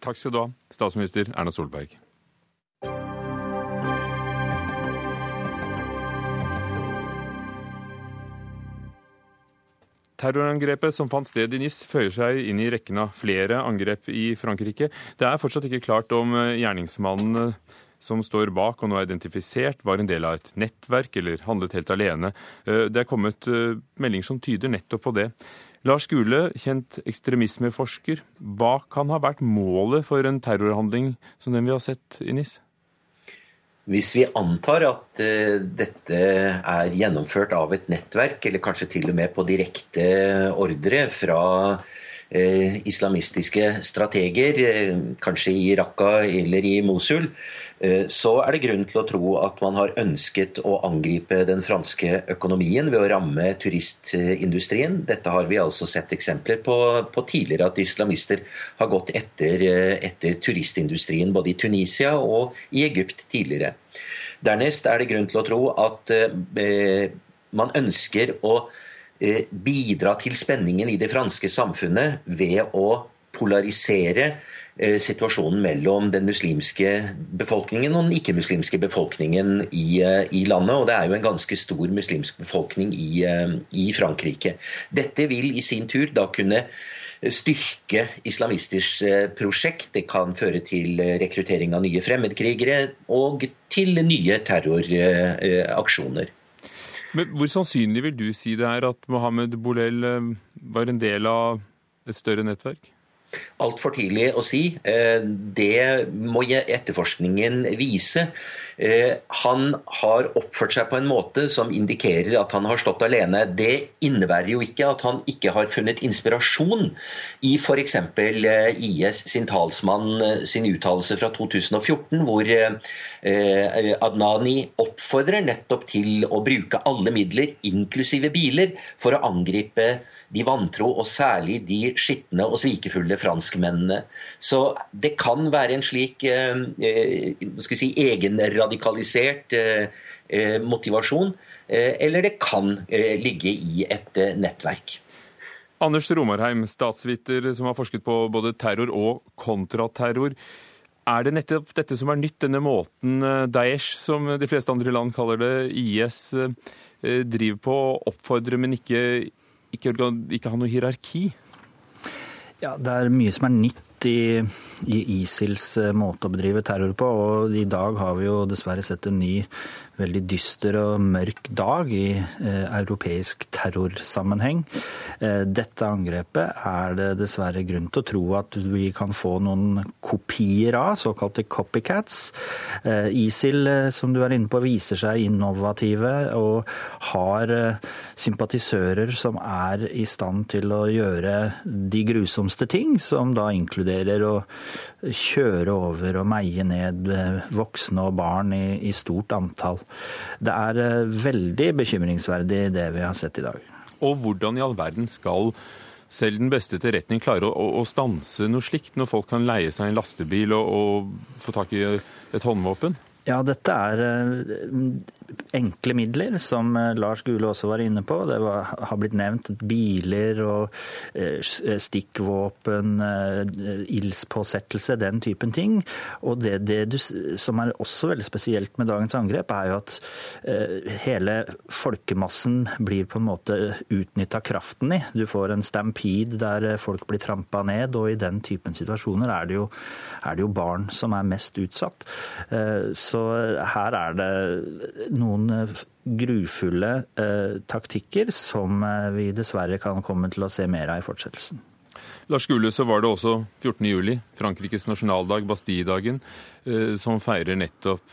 Takk skal du ha, statsminister Erna Solberg. Terrorangrepet som fant sted i NIS føyer seg inn i rekken av flere angrep i Frankrike. Det er fortsatt ikke klart om eh, gjerningsmannen som står bak og nå er identifisert, var en del av et nettverk eller handlet helt alene. Eh, det er kommet eh, meldinger som tyder nettopp på det. Lars Gule, kjent ekstremismeforsker. Hva kan ha vært målet for en terrorhandling som den vi har sett i NIS? Hvis vi antar at uh, dette er gjennomført av et nettverk, eller kanskje til og med på direkte ordre fra uh, islamistiske strateger, uh, kanskje i Raqqa eller i Mosul, Eh, så er det grunn til å tro at man har ønsket å angripe den franske økonomien ved å ramme turistindustrien. Dette har vi altså sett eksempler på, på tidligere, at islamister har gått etter, eh, etter turistindustrien både i Tunisia og i Egypt tidligere. Dernest er det grunn til å tro at eh, man ønsker å eh, bidra til spenningen i det franske samfunnet ved å polarisere Eh, situasjonen mellom den muslimske befolkningen og den ikke-muslimske befolkningen i, eh, i, landet. Og det er jo en ganske stor muslimsk befolkning i, eh, i, Frankrike. Dette vil i sin tur da kunne styrke islamistisk prosjekt. Det kan føre til rekruttering av nye fremmedkrigere og til nye terroraksjoner. Men Hvor sannsynlig vil du si det er at Mohammed Bolel var en del av et større nettverk? Altfor tidlig å si. Eh, det må etterforskningen vise. Eh, han har oppført seg på en måte som indikerer at han har stått alene. Det innebærer jo ikke at han ikke har funnet inspirasjon i f.eks. Eh, IS sin talsmann sin uttalelse fra 2014, hvor Adnani oppfordrer nettopp til å bruke alle midler, inklusive biler, for å angripe de vantro, og særlig de skitne og svikefulle franskmennene. Så det kan være en slik eh, eh si, egenradikalisert eh, eh, motivasjon, eh, eller det kan eh, ligge i et nettverk. Anders Romarheim, statsviter som har forsket på både terror og kontraterror. Er det nettopp dette som er nytt, denne måten Daesh, som de fleste andre land kaller det, IS, driver på, oppfordrer, men ikke ikke, ikke ha noe hierarki? Ja, Det er mye som er nytt i, i ISILs eh, måte å bedrive terror på. Og i dag har vi jo dessverre sett en ny veldig dyster og mørk dag i eh, europeisk terrorsammenheng. Eh, dette angrepet er det dessverre grunn til å tro at vi kan få noen kopier av, såkalte copycats. Eh, ISIL, som du er inne på, viser seg innovative og har sympatisører som er i stand til å gjøre de grusomste ting, som da inkluderer å kjøre over og meie ned eh, voksne og barn i, i stort antall. Det er eh, veldig bekymringsverdig det vi har sett i dag. Og hvordan i all verden skal selv den beste etterretning klare å, å, stanse noe slikt, når folk kan leie seg en lastebil og, og få tak i et håndvåpen? Ja, dette er eh, enkle midler, som eh, Lars Gule også var inne på. Det var, har blitt nevnt biler og eh, stikkvåpen, ildspåsettelse, den typen ting. Og det, det du, som er også veldig spesielt med dagens angrep, er jo at hele folkemassen blir på en måte utnytta kraften i. Du får en stampede der folk blir trampa ned, og i den typen situasjoner er det jo, er det jo barn som er mest utsatt. Så her er det noen eh, grufulle eh, taktikker som eh, vi dessverre kan komme til å se mer av i fortsettelsen. Lars Gule, så var det også 14. juli, Frankrikes nasjonaldag, Bastilledagen, som feirer nettopp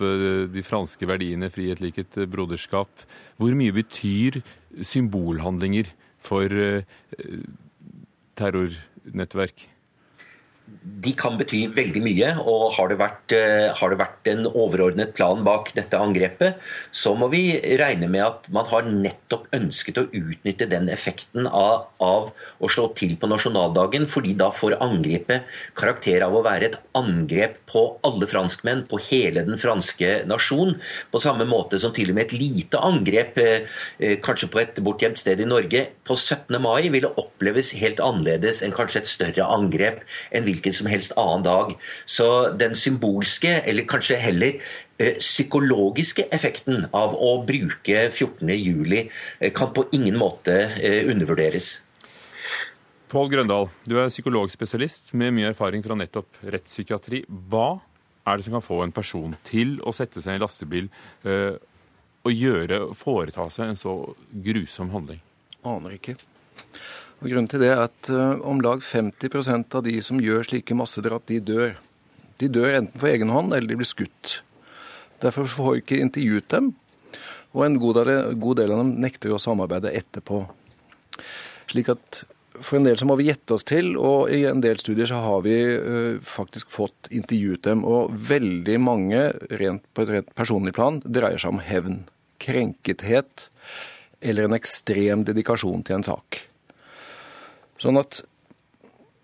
de franske verdiene frihet, likhet, broderskap. Hvor mye betyr symbolhandlinger for terrornettverk? De kan bety veldig mye. og har det, vært, eh, har det, vært, en overordnet plan bak dette angrepet, så må vi regne med at man har nettopp ønsket å utnytte den effekten av, av å slå til på nasjonaldagen, fordi da får angrepet karakter av å være et angrep på alle franskmenn, på hele den franske nasjon. På samme måte som til og med et lite angrep, eh, eh, kanskje på et bortgjemt sted i Norge, på 17. mai ville oppleves helt annerledes enn kanskje et større angrep enn hvilken som helst annen dag. Så den symbolske, eller kanskje heller eh, psykologiske effekten av å bruke 14.07 eh, kan på ingen måte eh, undervurderes. Pål Grøndal, du er psykologspesialist med mye erfaring fra nettopp rettspsykiatri. Hva er det som kan få en person til å sette seg i en lastebil og gjøre, foreta seg en så grusom handling? Aner ikke. Og Grunnen til det er at uh, om lag 50% av de som gjør slike massedrap, de dør. De dør enten for egen hånd eller de blir skutt. Derfor får vi ikke intervjuet dem, og en god del, av dem nekter å samarbeide etterpå. Slik at for en del så må vi gjette oss til, og i en del studier så har vi uh, faktisk fått intervjuet dem. Og veldig mange, rent på et rent personlig plan, dreier seg om hevn. Krenkethet eller en ekstrem dedikasjon til en sak. Sånn at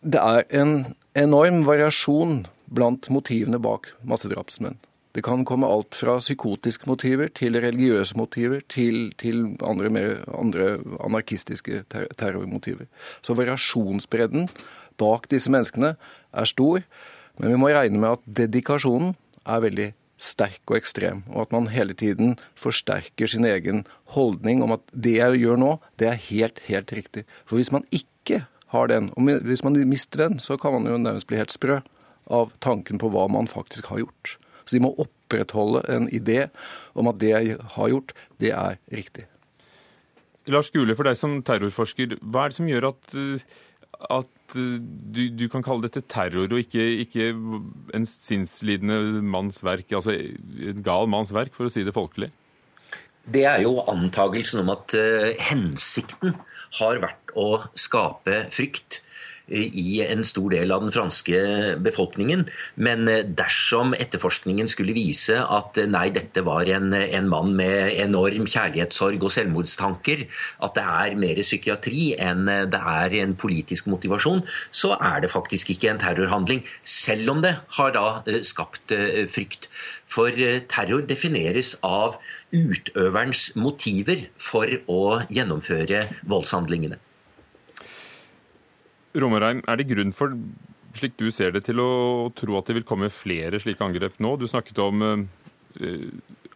det er en enorm variasjon blant motivene bak massedrapsmenn. Det kan komme alt fra psykotiske motiver til religiøse motiver til, til andre, mer, andre, anarkistiske ter terrormotiver. Så variasjonsbredden bak disse menneskene er stor, men vi må regne med at dedikasjonen er veldig sterk og ekstrem, og at man hele tiden forsterker sin egen holdning om at det jeg gjør nå, det er helt, helt riktig. For hvis man ikke har den. Og hvis man mister den, så kan man jo nærmest bli helt sprø av tanken på hva man faktisk har gjort. Så de må opprettholde en idé om at det jeg har gjort, det er riktig. Lars Gule, for deg som terrorforsker, hva er det som gjør at, at du, du, kan kalle dette terror og ikke, ikke en sinnslidende manns verk, altså en gal manns verk, for å si det folkelig? Det er jo antagelsen om at uh, hensikten har vært å skape frykt i en stor del av den franske befolkningen. Men eh, dersom etterforskningen skulle vise at eh, nei, dette var en, en mann med enorm kjærlighetssorg og selvmordstanker, at det er mer psykiatri enn eh, det er en politisk motivasjon, så er det faktisk ikke en terrorhandling. Selv om det har da skapt frykt. For terror defineres av utøverens motiver for å gjennomføre voldshandlingene. Romerheim, er det grunn for, slik du ser det, til å tro at det vil komme flere slike angrep nå? Du snakket om uh,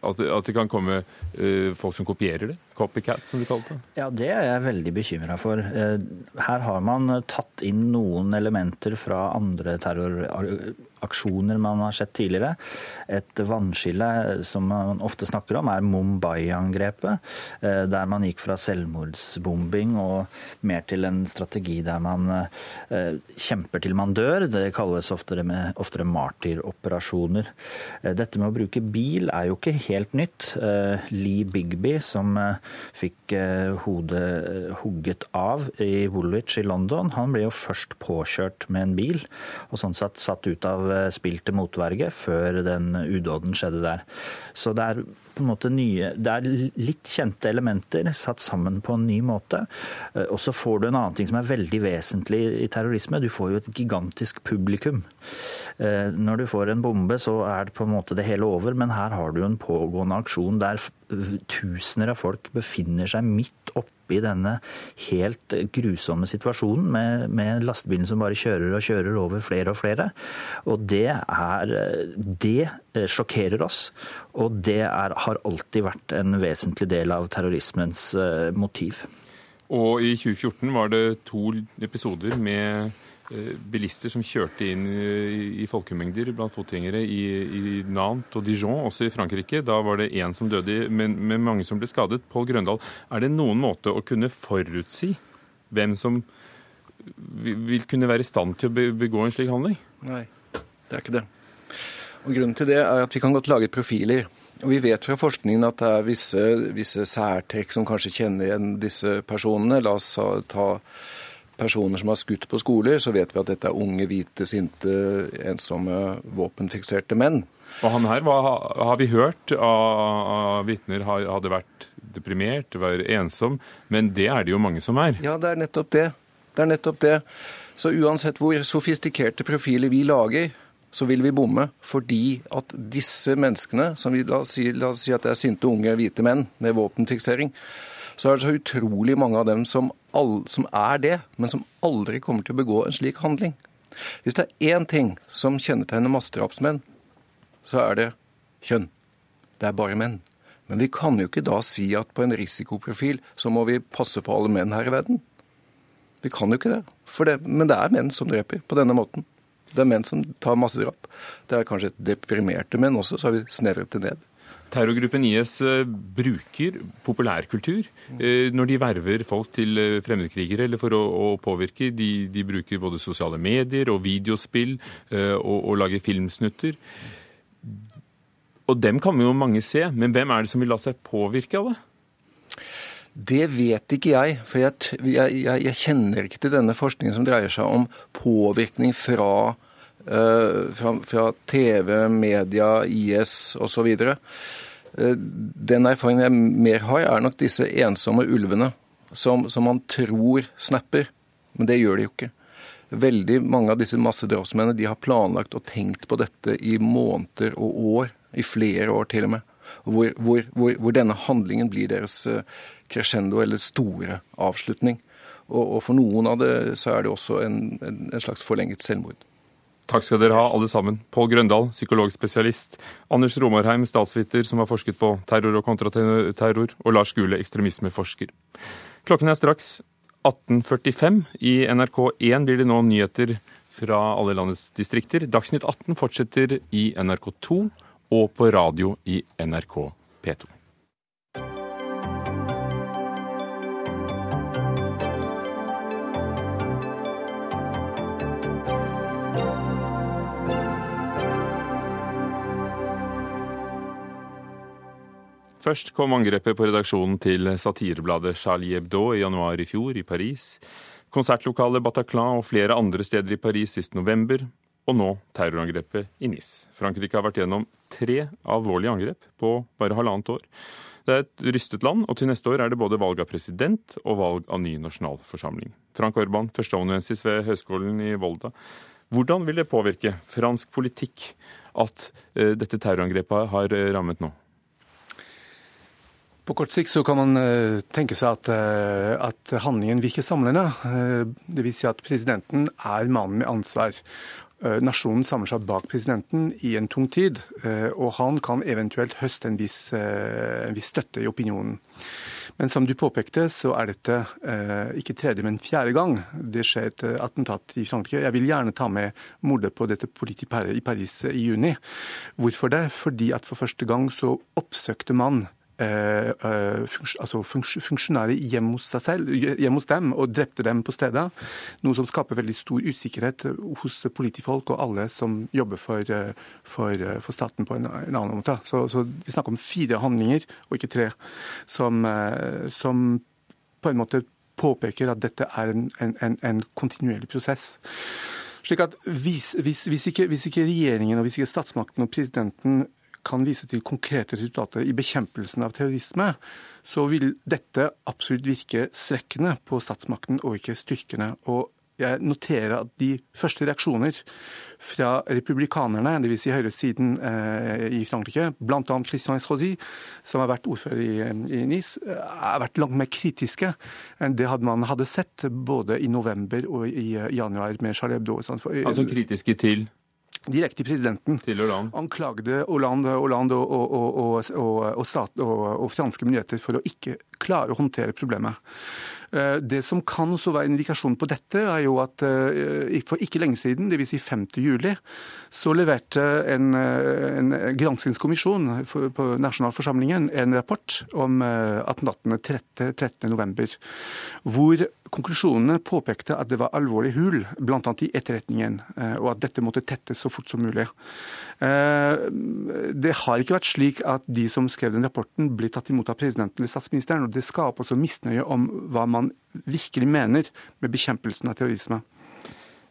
at, det, kan komme uh, folk som kopierer det? Copycat, som du kalte det? Ja, det er jeg veldig bekymra for. Uh, her har man tatt inn noen elementer fra andre terroraksjoner man har sett tidligere. Et vannskille som man ofte snakker om, er Mumbai-angrepet. Der man gikk fra selvmordsbombing og mer til en strategi der man kjemper til man dør. Det kalles oftere, med, oftere martyroperasjoner. Dette med å bruke bil er jo ikke helt nytt. Eh, Lee Bigby, som eh, fikk eh, hodet hugget av i Woolwich i London, han ble jo først påkjørt med en bil, og sånn sett satt ut av spill til motverge før den udåden skjedde der. Så det er på en måte nye Det er litt kjente elementer satt sammen på en ny måte. Og så får du en annen ting som er veldig vesentlig i terrorisme. Du får jo et gigantisk publikum. Når du får en bombe, så er det på en måte det hele over, men her har du en pågående aksjon der tusener av folk befinner seg midt oppi denne helt grusomme situasjonen med, med lastebilen som bare kjører og kjører over flere og flere. Og det er Det sjokkerer oss. Og det er, har alltid vært en vesentlig del av terrorismens eh, motiv. Og i 2014 var det to episoder med Eh, bilister som kjørte inn i folkemengder blant fotgjengere i, i, Nantes og Dijon, også i Frankrike. Da var det én som døde, men med mange som ble skadet. Pål Grøndal, er det noen måte å kunne forutsi hvem som vil kunne være i stand til å begå en slik handling? Nei, det er ikke det. Og Grunnen til det er at vi kan godt lage profiler. Og Vi vet fra forskningen at det er visse, visse særtrekk som kanskje kjenner igjen disse personene. La oss ta personer som har skutt på skoler, så vet vi at dette er unge, hvite, sinte, ensomme, våpenfikserte menn. Og han her, hva har vi hørt av vitner, hadde vært deprimert, var ensom, men det er det jo mange som er. Ja, det er nettopp det. Det er nettopp det. Så uansett hvor sofistikerte profiler vi lager, så vil vi bomme. Fordi at disse menneskene, som vi la oss si, la oss si at det er sinte, unge, hvite menn med våpenfiksering, så er det så utrolig mange av dem som, all, som er det, men som aldri kommer til å begå en slik handling. Hvis det er én ting som kjennetegner massedrapsmenn, så er det kjønn. Det er bare menn. Men vi kan jo ikke da si at på en risikoprofil så må vi passe på alle menn her i verden. Vi kan jo ikke det. det. Men det er menn som dreper på denne måten. Det er menn som tar massedrap. Det er kanskje deprimerte menn også, så har vi snevret det ned. Terrorgruppen IS eh, bruker populærkultur eh, når de verver folk til eh, fremmedkrigere eller for å, å påvirke. De, de, bruker både sosiale medier og videospill og, og lager filmsnutter. Og dem kan jo mange se, men hvem er det som vil la seg påvirke av det? Det vet ikke jeg, for jeg, jeg, jeg, kjenner ikke til denne forskningen som dreier seg om påvirkning fra, fra, fra TV, media, IS osv. Eh, den erfaringen jeg mer har, er nok disse ensomme ulvene som, som man tror snapper, men det gjør de jo ikke. Veldig mange av disse massedrapsmennene har planlagt og tenkt på dette i måneder og år, i flere år til og med. Hvor, hvor, hvor, hvor denne handlingen blir deres eh, crescendo eller store avslutning. Og, og, for noen av det så er det også en, en, en slags forlenget selvmord. Takk skal dere ha, alle sammen. Pål Grøndal, psykologspesialist. Anders Romarheim, statsviter som har forsket på terror og kontraterror. Og Lars Gule, ekstremismeforsker. Klokken er straks 18.45. I NRK1 blir det nå nyheter fra alle landets distrikter. Dagsnytt 18 fortsetter i NRK2 og på radio i NRK P2. Først kom angrepet på redaksjonen til satirebladet Charlie Hebdo i januar i fjor i Paris. Konsertlokalet Bataclan og flere andre steder i Paris sist november. Og nå terrorangrepet i Nis. Frankrike har vært gjennom tre alvorlige angrep på bare halvannet år. Det er et rystet land, og til neste år er det både valg av president og valg av ny nasjonalforsamling. Frank Orban, førsteamanuensis ved Høgskolen i Volda. Hvordan vil det påvirke fransk politikk at uh, dette terrorangrepet har rammet nå? På kort sikt kan man uh, tenke seg at, uh, at, handlingen virker samlende. Det vil si at presidenten er mannen med ansvar. Nasjonen samler seg bak presidenten i en tung tid, og han kan eventuelt høste en viss, en viss støtte i opinionen. Men som du påpekte, så er dette eh, ikke tredje, men fjerde gang det skjer et attentat i Frankrike. Jeg vil gjerne ta med mordet på dette politiet i Paris i juni. Hvorfor det? Fordi at for første gang så oppsøkte man Eh, eh, altså funksjonære hjemme hos, selv, hjemme hos dem og drepte dem på stedet. Noe som skaper veldig stor usikkerhet hos politifolk og alle som jobber for, eh, for, for staten på en, en, annen måte. Så, så, Vi snakker om fire handlinger, og ikke tre, som, som på en måte påpeker at dette er en, en, en kontinuerlig prosess. Slik at hvis, hvis, hvis, ikke, hvis ikke regjeringen og hvis ikke statsmakten og presidenten kan vise til konkrete resultater i bekjempelsen av terrorisme, så vil dette absolutt virke svekkende på statsmakten og ikke styrkende. Og jeg noterer at de første reaksjoner fra republikanerne, dvs. Si høyresiden eh, i Frankrike, bl.a. Christian Estrosi, som har vært ordfører i, i Nice, har vært langt mer kritiske enn det man hadde sett både i november og i januar med Charlie Hebdo. Altså kritiske til? Direkte til presidenten. Til Hollande. Anklagde Hollande, Hollande og, og, og, stat, og, franske myndigheter for å ikke klare å håndtere problemet. Eh, det som kan også være en indikasjon på dette, er jo at eh, for ikke lenge siden, dvs. Si 5. juli, så leverte en, eh, en granskingskommisjon på nasjonalforsamlingen en rapport om attentattene 13. november, hvor konklusjonene påpekte at det var alvorlig hull, bl.a. i etterretningen, og at dette måtte tettes så fort som mulig. Det har ikke vært slik at de som skrev den rapporten, ble tatt imot av presidenten eller statsministeren. og Det skaper også misnøye om hva man virkelig mener med bekjempelsen av terrorisme.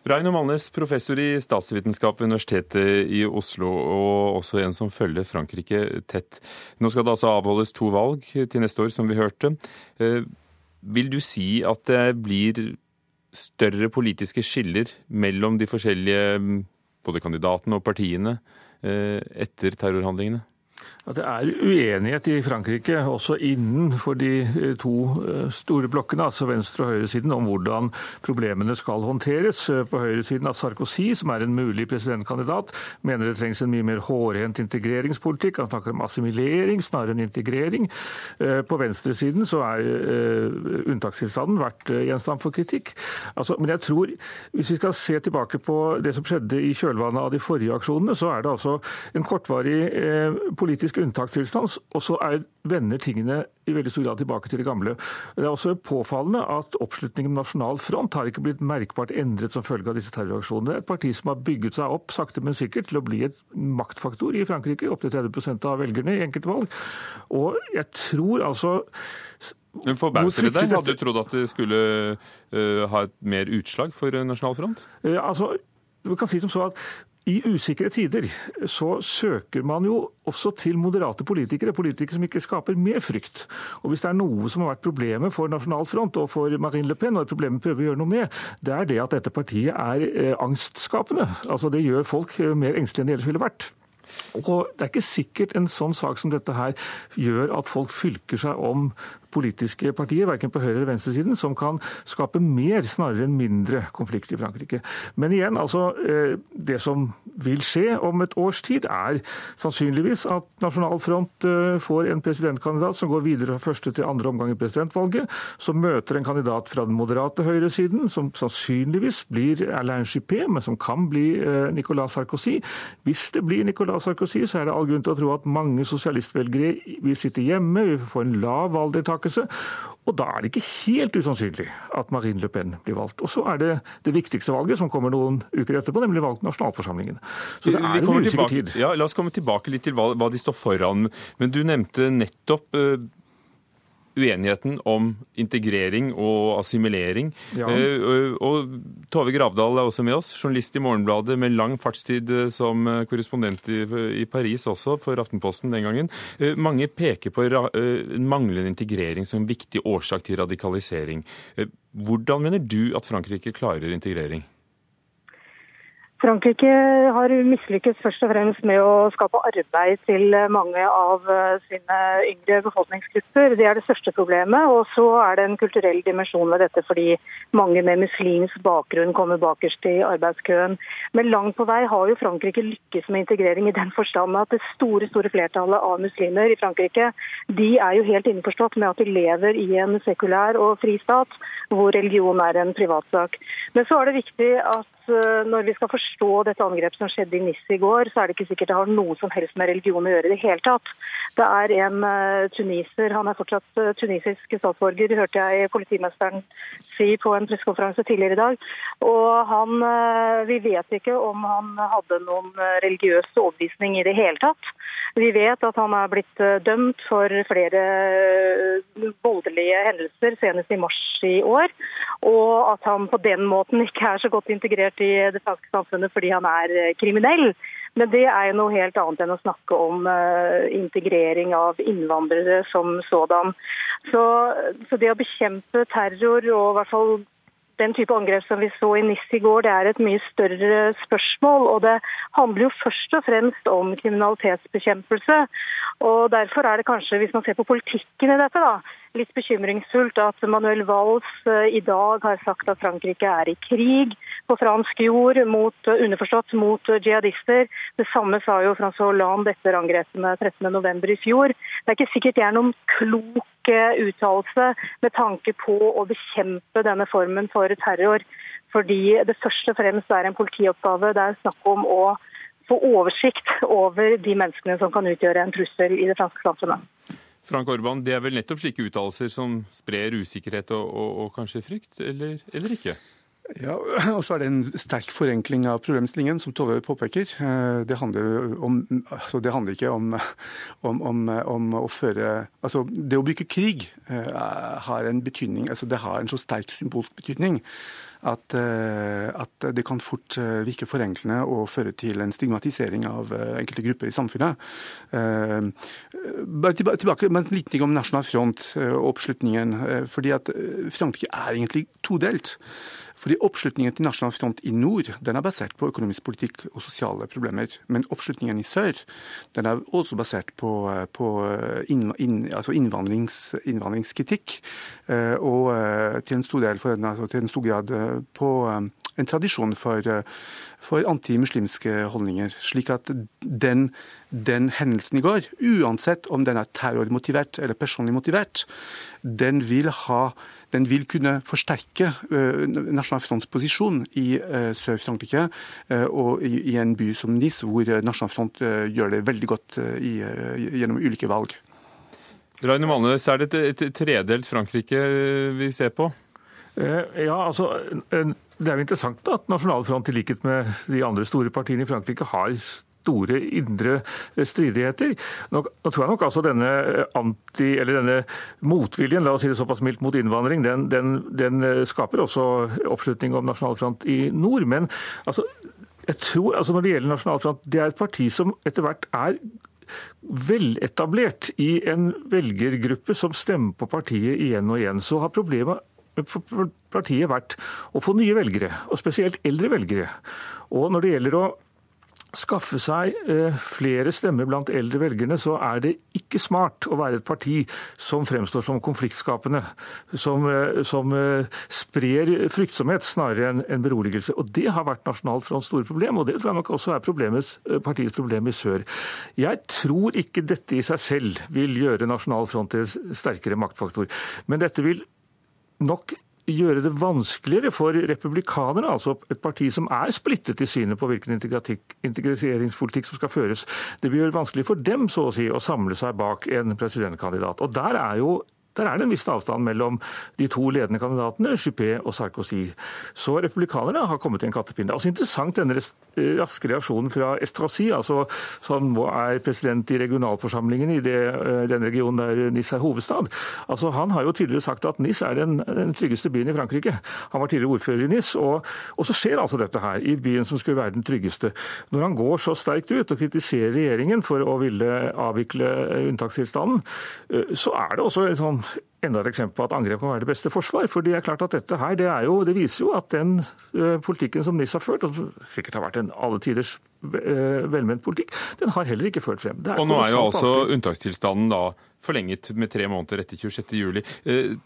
Raino Malnes, professor i statsvitenskap ved Universitetet i Oslo, og også en som følger Frankrike tett. Nå skal det altså avholdes to valg til neste år, som vi hørte. Vil du si at det blir større politiske skiller mellom de forskjellige både kandidatene og partiene eh, etter terrorhandlingene? At det er uenighet i Frankrike, også innenfor de eh, to eh, store blokkene, altså venstre- og høyresiden, om hvordan problemene skal håndteres. Eh, på høyresiden at Sarkozy, som er en mulig presidentkandidat, mener det trengs en mye mer hårhendt integreringspolitikk. Han snakker om assimilering snarere enn integrering. På venstresiden så er unntakstilstanden vært gjenstand for kritikk. Altså, men jeg tror, hvis vi skal se tilbake på det som skjedde i kjølvannet av de forrige aksjonene, så er det altså en kortvarig politisk politisk unntakstilstand, og så er, vender tingene i veldig stor grad tilbake til det gamle. Det er også påfallende at oppslutningen om Nasjonal Front har ikke blitt merkbart endret som følge av disse terroraksjonene. Det er et parti som har bygget seg opp sakte, men sikkert til å bli et maktfaktor i Frankrike, opptil 30% av velgerne i enkelte valg. Og jeg tror altså men Forbauser det deg? Hadde du trodd at det skulle uh, ha et mer utslag for Nasjonal Front? Uh, altså, du kan si som så at i usikre tider så søker man jo også til moderate politikere, politikere som ikke skaper mer frykt. Og Hvis det er noe som har vært problemet for Nasjonal Front og for Marine Le Pen, og problemet prøver å gjøre noe med, det er det at dette partiet er eh, angstskapende. Altså Det gjør folk eh, mer engstelige enn de ellers ville vært. Og Det er ikke sikkert en sånn sak som dette her gjør at folk fylker seg om politiske partier, verken på høyre- eller venstresiden, som kan skape mer snarere enn mindre konflikt i Frankrike. Men igjen, altså, eh, det som vil skje om et års tid, er sannsynligvis at Nasjonal Front eh, får en presidentkandidat som går videre fra første til andre omgang i presidentvalget, som møter en kandidat fra den moderate høyresiden, som sannsynligvis blir Alain Juppé, men som kan bli eh, Nicolas Sarkozy. Hvis det blir Nicolas Sarkozy, så er det all grunn til å tro at mange sosialistvelgere vil sitte hjemme, vi får en lav valgdeltakelse. Og da er det ikke helt usannsynlig at Marine Le Pen blir valgt. Og så er det det viktigste valget som kommer noen uker etterpå, nemlig valg til nasjonalforsamlingen. Så det er en usikker tid. Ja, la oss komme tilbake litt til hva, hva de står foran. Men du nevnte nettopp uh, uenigheten om integrering og assimilering. Ja. Uh, og Tove Gravdal er også med oss, journalist i Morgenbladet med lang fartstid som korrespondent i, Paris også, for Aftenposten den gangen. Mange peker på manglende integrering som en viktig årsak til radikalisering. Hvordan mener du at Frankrike klarer integrering? Frankrike har mislykkes først og fremst med å skape arbeid til mange av eh, sine yngre befolkningsgrupper. Det er det største problemet. Og så er det en kulturell dimensjon ved dette, fordi mange med muslimsk bakgrunn kommer bakerst i arbeidskøen. Men langt på vei har jo Frankrike lykkes med integrering i den forstand at det store store flertallet av muslimer i Frankrike de er jo helt innforstått med at de lever i en sekulær og fri stat, hvor religion er en privatsak. Men så er det viktig at når vi skal forstå dette angrepet som skjedde i NIS i går, så er det ikke sikkert det har noe som helst med religion å gjøre i det hele tatt. Det er en uh, tuniser, han er fortsatt uh, tunisisk statsborger, hørte jeg politimesteren si på en pressekonferanse tidligere i dag. Og han, vi vet ikke om han hadde noen religiøs overbevisning i det hele tatt. Vi vet at han er blitt dømt for flere voldelige hendelser, senest i mars i år. Og at han på den måten ikke er så godt integrert i det franske samfunnet fordi han er eh, kriminell. Men det er jo noe helt annet enn å snakke om integrering av innvandrere som sådan. Så, så, det å bekjempe terror og i hvert fall den type angrep som vi så i NIS i går, det er et mye større spørsmål. Og det handler jo først og fremst om kriminalitetsbekjempelse. Og Derfor er det kanskje, hvis man ser på politikken i dette, da, litt bekymringsfullt at Manuel Valls eh, i dag har sagt at Frankrike er i krig på fransk jord, mot, eh, underforstått mot eh, jihadister. Det samme sa jo Francois Hollande etter angrepene 13.11. i fjor. Det er ikke sikkert det er noen klok uttalelse med tanke på å bekjempe denne formen for terror. Fordi det først og fremst er en politioppgave. Det er snakk om å få oversikt over de menneskene som kan utgjøre en trussel i det franske samfunnet. Frank Orban, Det er vel nettopp slike uttalelser som sprer usikkerhet og, og, og kanskje frykt, eller, eller ikke? Ja, og så er det en sterk forenkling av problemstillingen, som Tove påpeker. Eh, det handler, om, altså det handler ikke om, om, om, å føre Altså, det å bygge krig eh, har en betydning, altså det har en så sterk symbolsk betydning at, eh, at, det kan fort virke forenklende og føre til en stigmatisering av enkelte grupper i samfunnet. Tilbake, med En liten ting om Nasjonal Front og oppslutningen. fordi at Frankrike er egentlig todelt. Fordi Oppslutningen til Nasjonal Front i nord den er basert på økonomisk politikk og sosiale problemer. Men oppslutningen i sør den er også basert på, på inn, inn, altså innvandrings, innvandringskritikk. Eh, og eh, til en stor, del, for, altså til en stor grad eh, på en tradisjon for, for antimuslimske holdninger. Slik at den, den, hendelsen i går, uansett om den er terrormotivert eller personlig motivert, den vil ha den vil kunne forsterke uh, Nasjonal Fronts posisjon i uh, Sør-Frankrike uh, og i, i, en by som Nice, hvor Nasjonal Front gjør det veldig godt i, gjennom ulike valg. Rainer Malnes, er det et, et tredelt Frankrike vi ser på? Ja, altså Det er jo interessant at Nasjonal Front, i likhet med de andre store partiene i Frankrike, har store indre stridigheter. Nå, tror jeg nok altså denne anti, eller denne motviljen la oss si det såpass mildt mot innvandring, den, den, den skaper også oppslutning om Nasjonal Front i nord. Men altså, jeg tror, altså når det gjelder Nasjonal Front, det er et parti som etter hvert er veletablert i en velgergruppe som stemmer på partiet igjen og igjen. Så har problemet partiet vært å få nye velgere, og spesielt eldre velgere. Og når det gjelder å skaffe seg eh, flere stemmer blant eldre velgerne, så er det ikke smart å være et parti som fremstår som konfliktskapende, som, eh, som eh, sprer fryktsomhet snarere enn beroligelse. Og Det har vært Nasjonalt Fronts store problem, og det tror jeg nok også er partiets problem i sør. Jeg tror ikke dette i seg selv vil gjøre Nasjonal Front til sterkere maktfaktor, men dette vil nok gjøre det vanskeligere for republikanerne, altså et parti som er splittet i synet på hvilken integreringspolitikk som skal føres. Det vil gjøre det vanskelig for dem så å si, å samle seg bak en presidentkandidat. Og Der er jo der er det en viss avstand mellom de to ledende kandidatene, Juppé og Sarkozy. Så republikanerne har kommet i en kattepinne. Det er også interessant denne raske reaksjonen fra Estrasi, altså, som nå er president i regionalforsamlingen i det, eh, den regionen der NIS er hovedstad. Altså, han har jo tidligere sagt at NIS er den, den tryggeste byen i Frankrike. Han var tidligere ordfører i NIS, og, og, så skjer altså dette her, i byen som skulle være den tryggeste. Når han går så sterkt ut og kritiserer regjeringen for å ville avvikle unntakstilstanden, eh, så er det også en sånn enda et eksempel på at angrep kan være det beste forsvar. For det er klart at dette her, det, jo, det viser jo at den uh, politikken som NIS har ført, og som sikkert har vært en alle tiders uh, velment politikk, den har heller ikke ført frem. og nå er jo altså unntakstilstanden da forlenget med tre måneder etter 26.07. juli.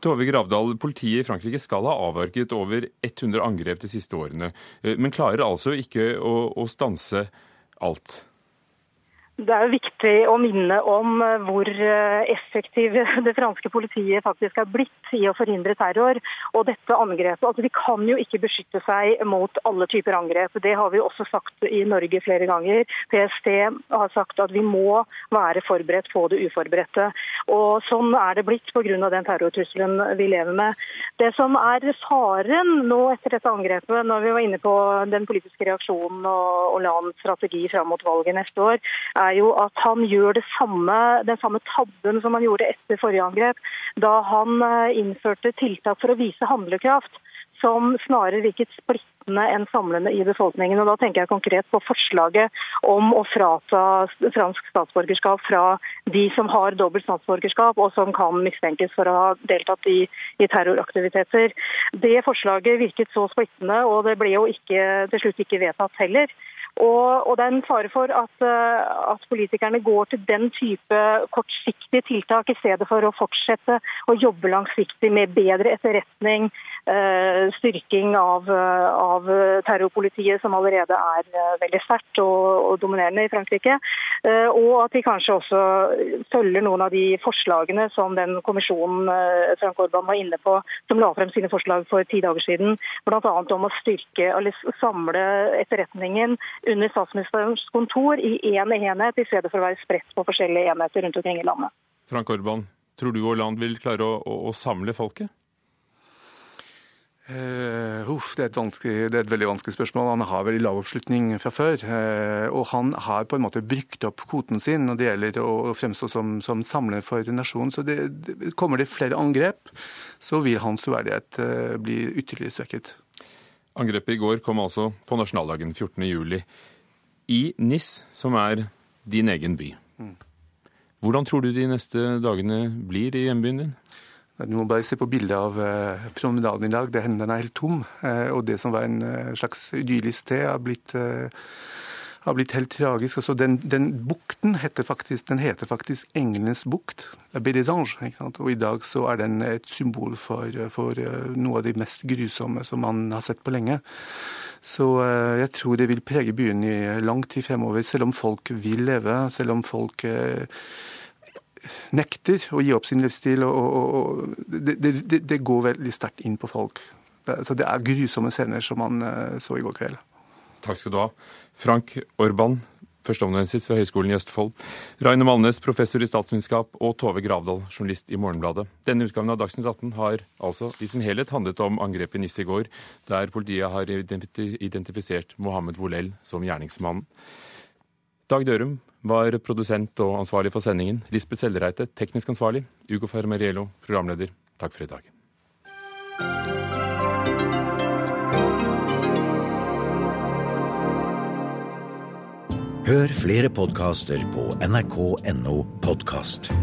Tove Gravdal, politiet i Frankrike skal ha avverget over 100 angrep de siste årene, men klarer altså ikke å, å stanse alt. Det er jo viktig å minne om eh, hvor eh, effektiv det franske politiet faktisk er blitt i å forhindre terror. Og dette angrepet, altså De kan jo ikke beskytte seg mot alle typer angrep. Det har vi også sagt i Norge flere ganger. PST har sagt at vi må være forberedt på det uforberedte. Og Sånn er det blitt pga. den terrortrusselen vi lever med. Det som er faren nå etter dette angrepet, når vi var inne på den politiske reaksjonen og, og strategi fram mot valget neste år, er er jo at han gjør samme, den samme tabben som han gjorde etter forrige angrep, da han eh, innførte tiltak for å vise handlekraft som snarere virket splittende enn samlende i befolkningen. Og Da tenker jeg konkret på forslaget om å frata fransk statsborgerskap fra de som har dobbelt statsborgerskap og som kan mistenkes for å ha deltatt i, i terroraktiviteter. Det forslaget virket så splittende, og det ble jo ikke, til slutt ikke vedtatt heller. Og, og, Det er en fare for at, eh, at, politikerne går til den type kortsiktige tiltak i stedet for å fortsette å jobbe langsiktig med bedre etterretning, styrking av, eh, av, terrorpolitiet, som allerede er eh, veldig sterkt og, og, dominerende i Frankrike. Og at de kanskje også følger noen av de forslagene som den kommisjonen Frank Orban var inne på, som la frem sine forslag for ti dager siden, bl.a. om å styrke eller samle etterretningen under statsministerens kontor i én enhet, i stedet for å være spredt på forskjellige enheter rundt omkring i landet. Frank Orban, tror du Hollande vil klare å, å, å samle folket? Uh, uff, det, er det, er et veldig vanskelig spørsmål. Han har veldig lav oppslutning fra før. Uh, og han har på en måte brukt opp kvoten sin når det gjelder å fremstå som, som samler for nasjonen. Så det, det, kommer det flere angrep, så vil hans troverdighet uh, bli ytterligere svekket. Angrepet i går kom altså på nasjonaldagen 14.07. i NIS, som er din egen by. Mm. Hvordan tror du de neste dagene blir i hjembyen din? Du må bare se på bildet av eh, promenaden i dag. Den er helt tom. Eh, og det som var en eh, slags idyllisk sted, har blitt, har blitt helt tragisk. Altså, den, den, bukten heter faktisk, den heter faktisk Englenes bukt. Og i dag så er den et symbol for, for noe av de mest grusomme som man har sett på lenge. Så jeg tror det vil prege byen i lang tid fremover, selv om folk vil leve, selv om folk nekter å gi opp sin livsstil. og, og, og det, det, det, går veldig sterkt inn på folk. Så det er grusomme scener som man uh, så i går kveld. Takk skal du ha. Frank Orban, førsteamanuensis ved Høgskolen i Østfold. Raine Malnes, professor i statsvitenskap, og Tove Gravdal, journalist i Morgenbladet. Denne utgaven av Dagsnytt 18 har altså i sin helhet handlet om angrepet NIS i går, der politiet har identifisert Mohammed Wolel som gjerningsmannen. Dag Dørum var produsent og ansvarlig for sendingen. Lisbeth Sellereite, teknisk ansvarlig. Ugo Fermariello, programleder. Takk for i dag. Hør flere podkaster på nrk.no podkast.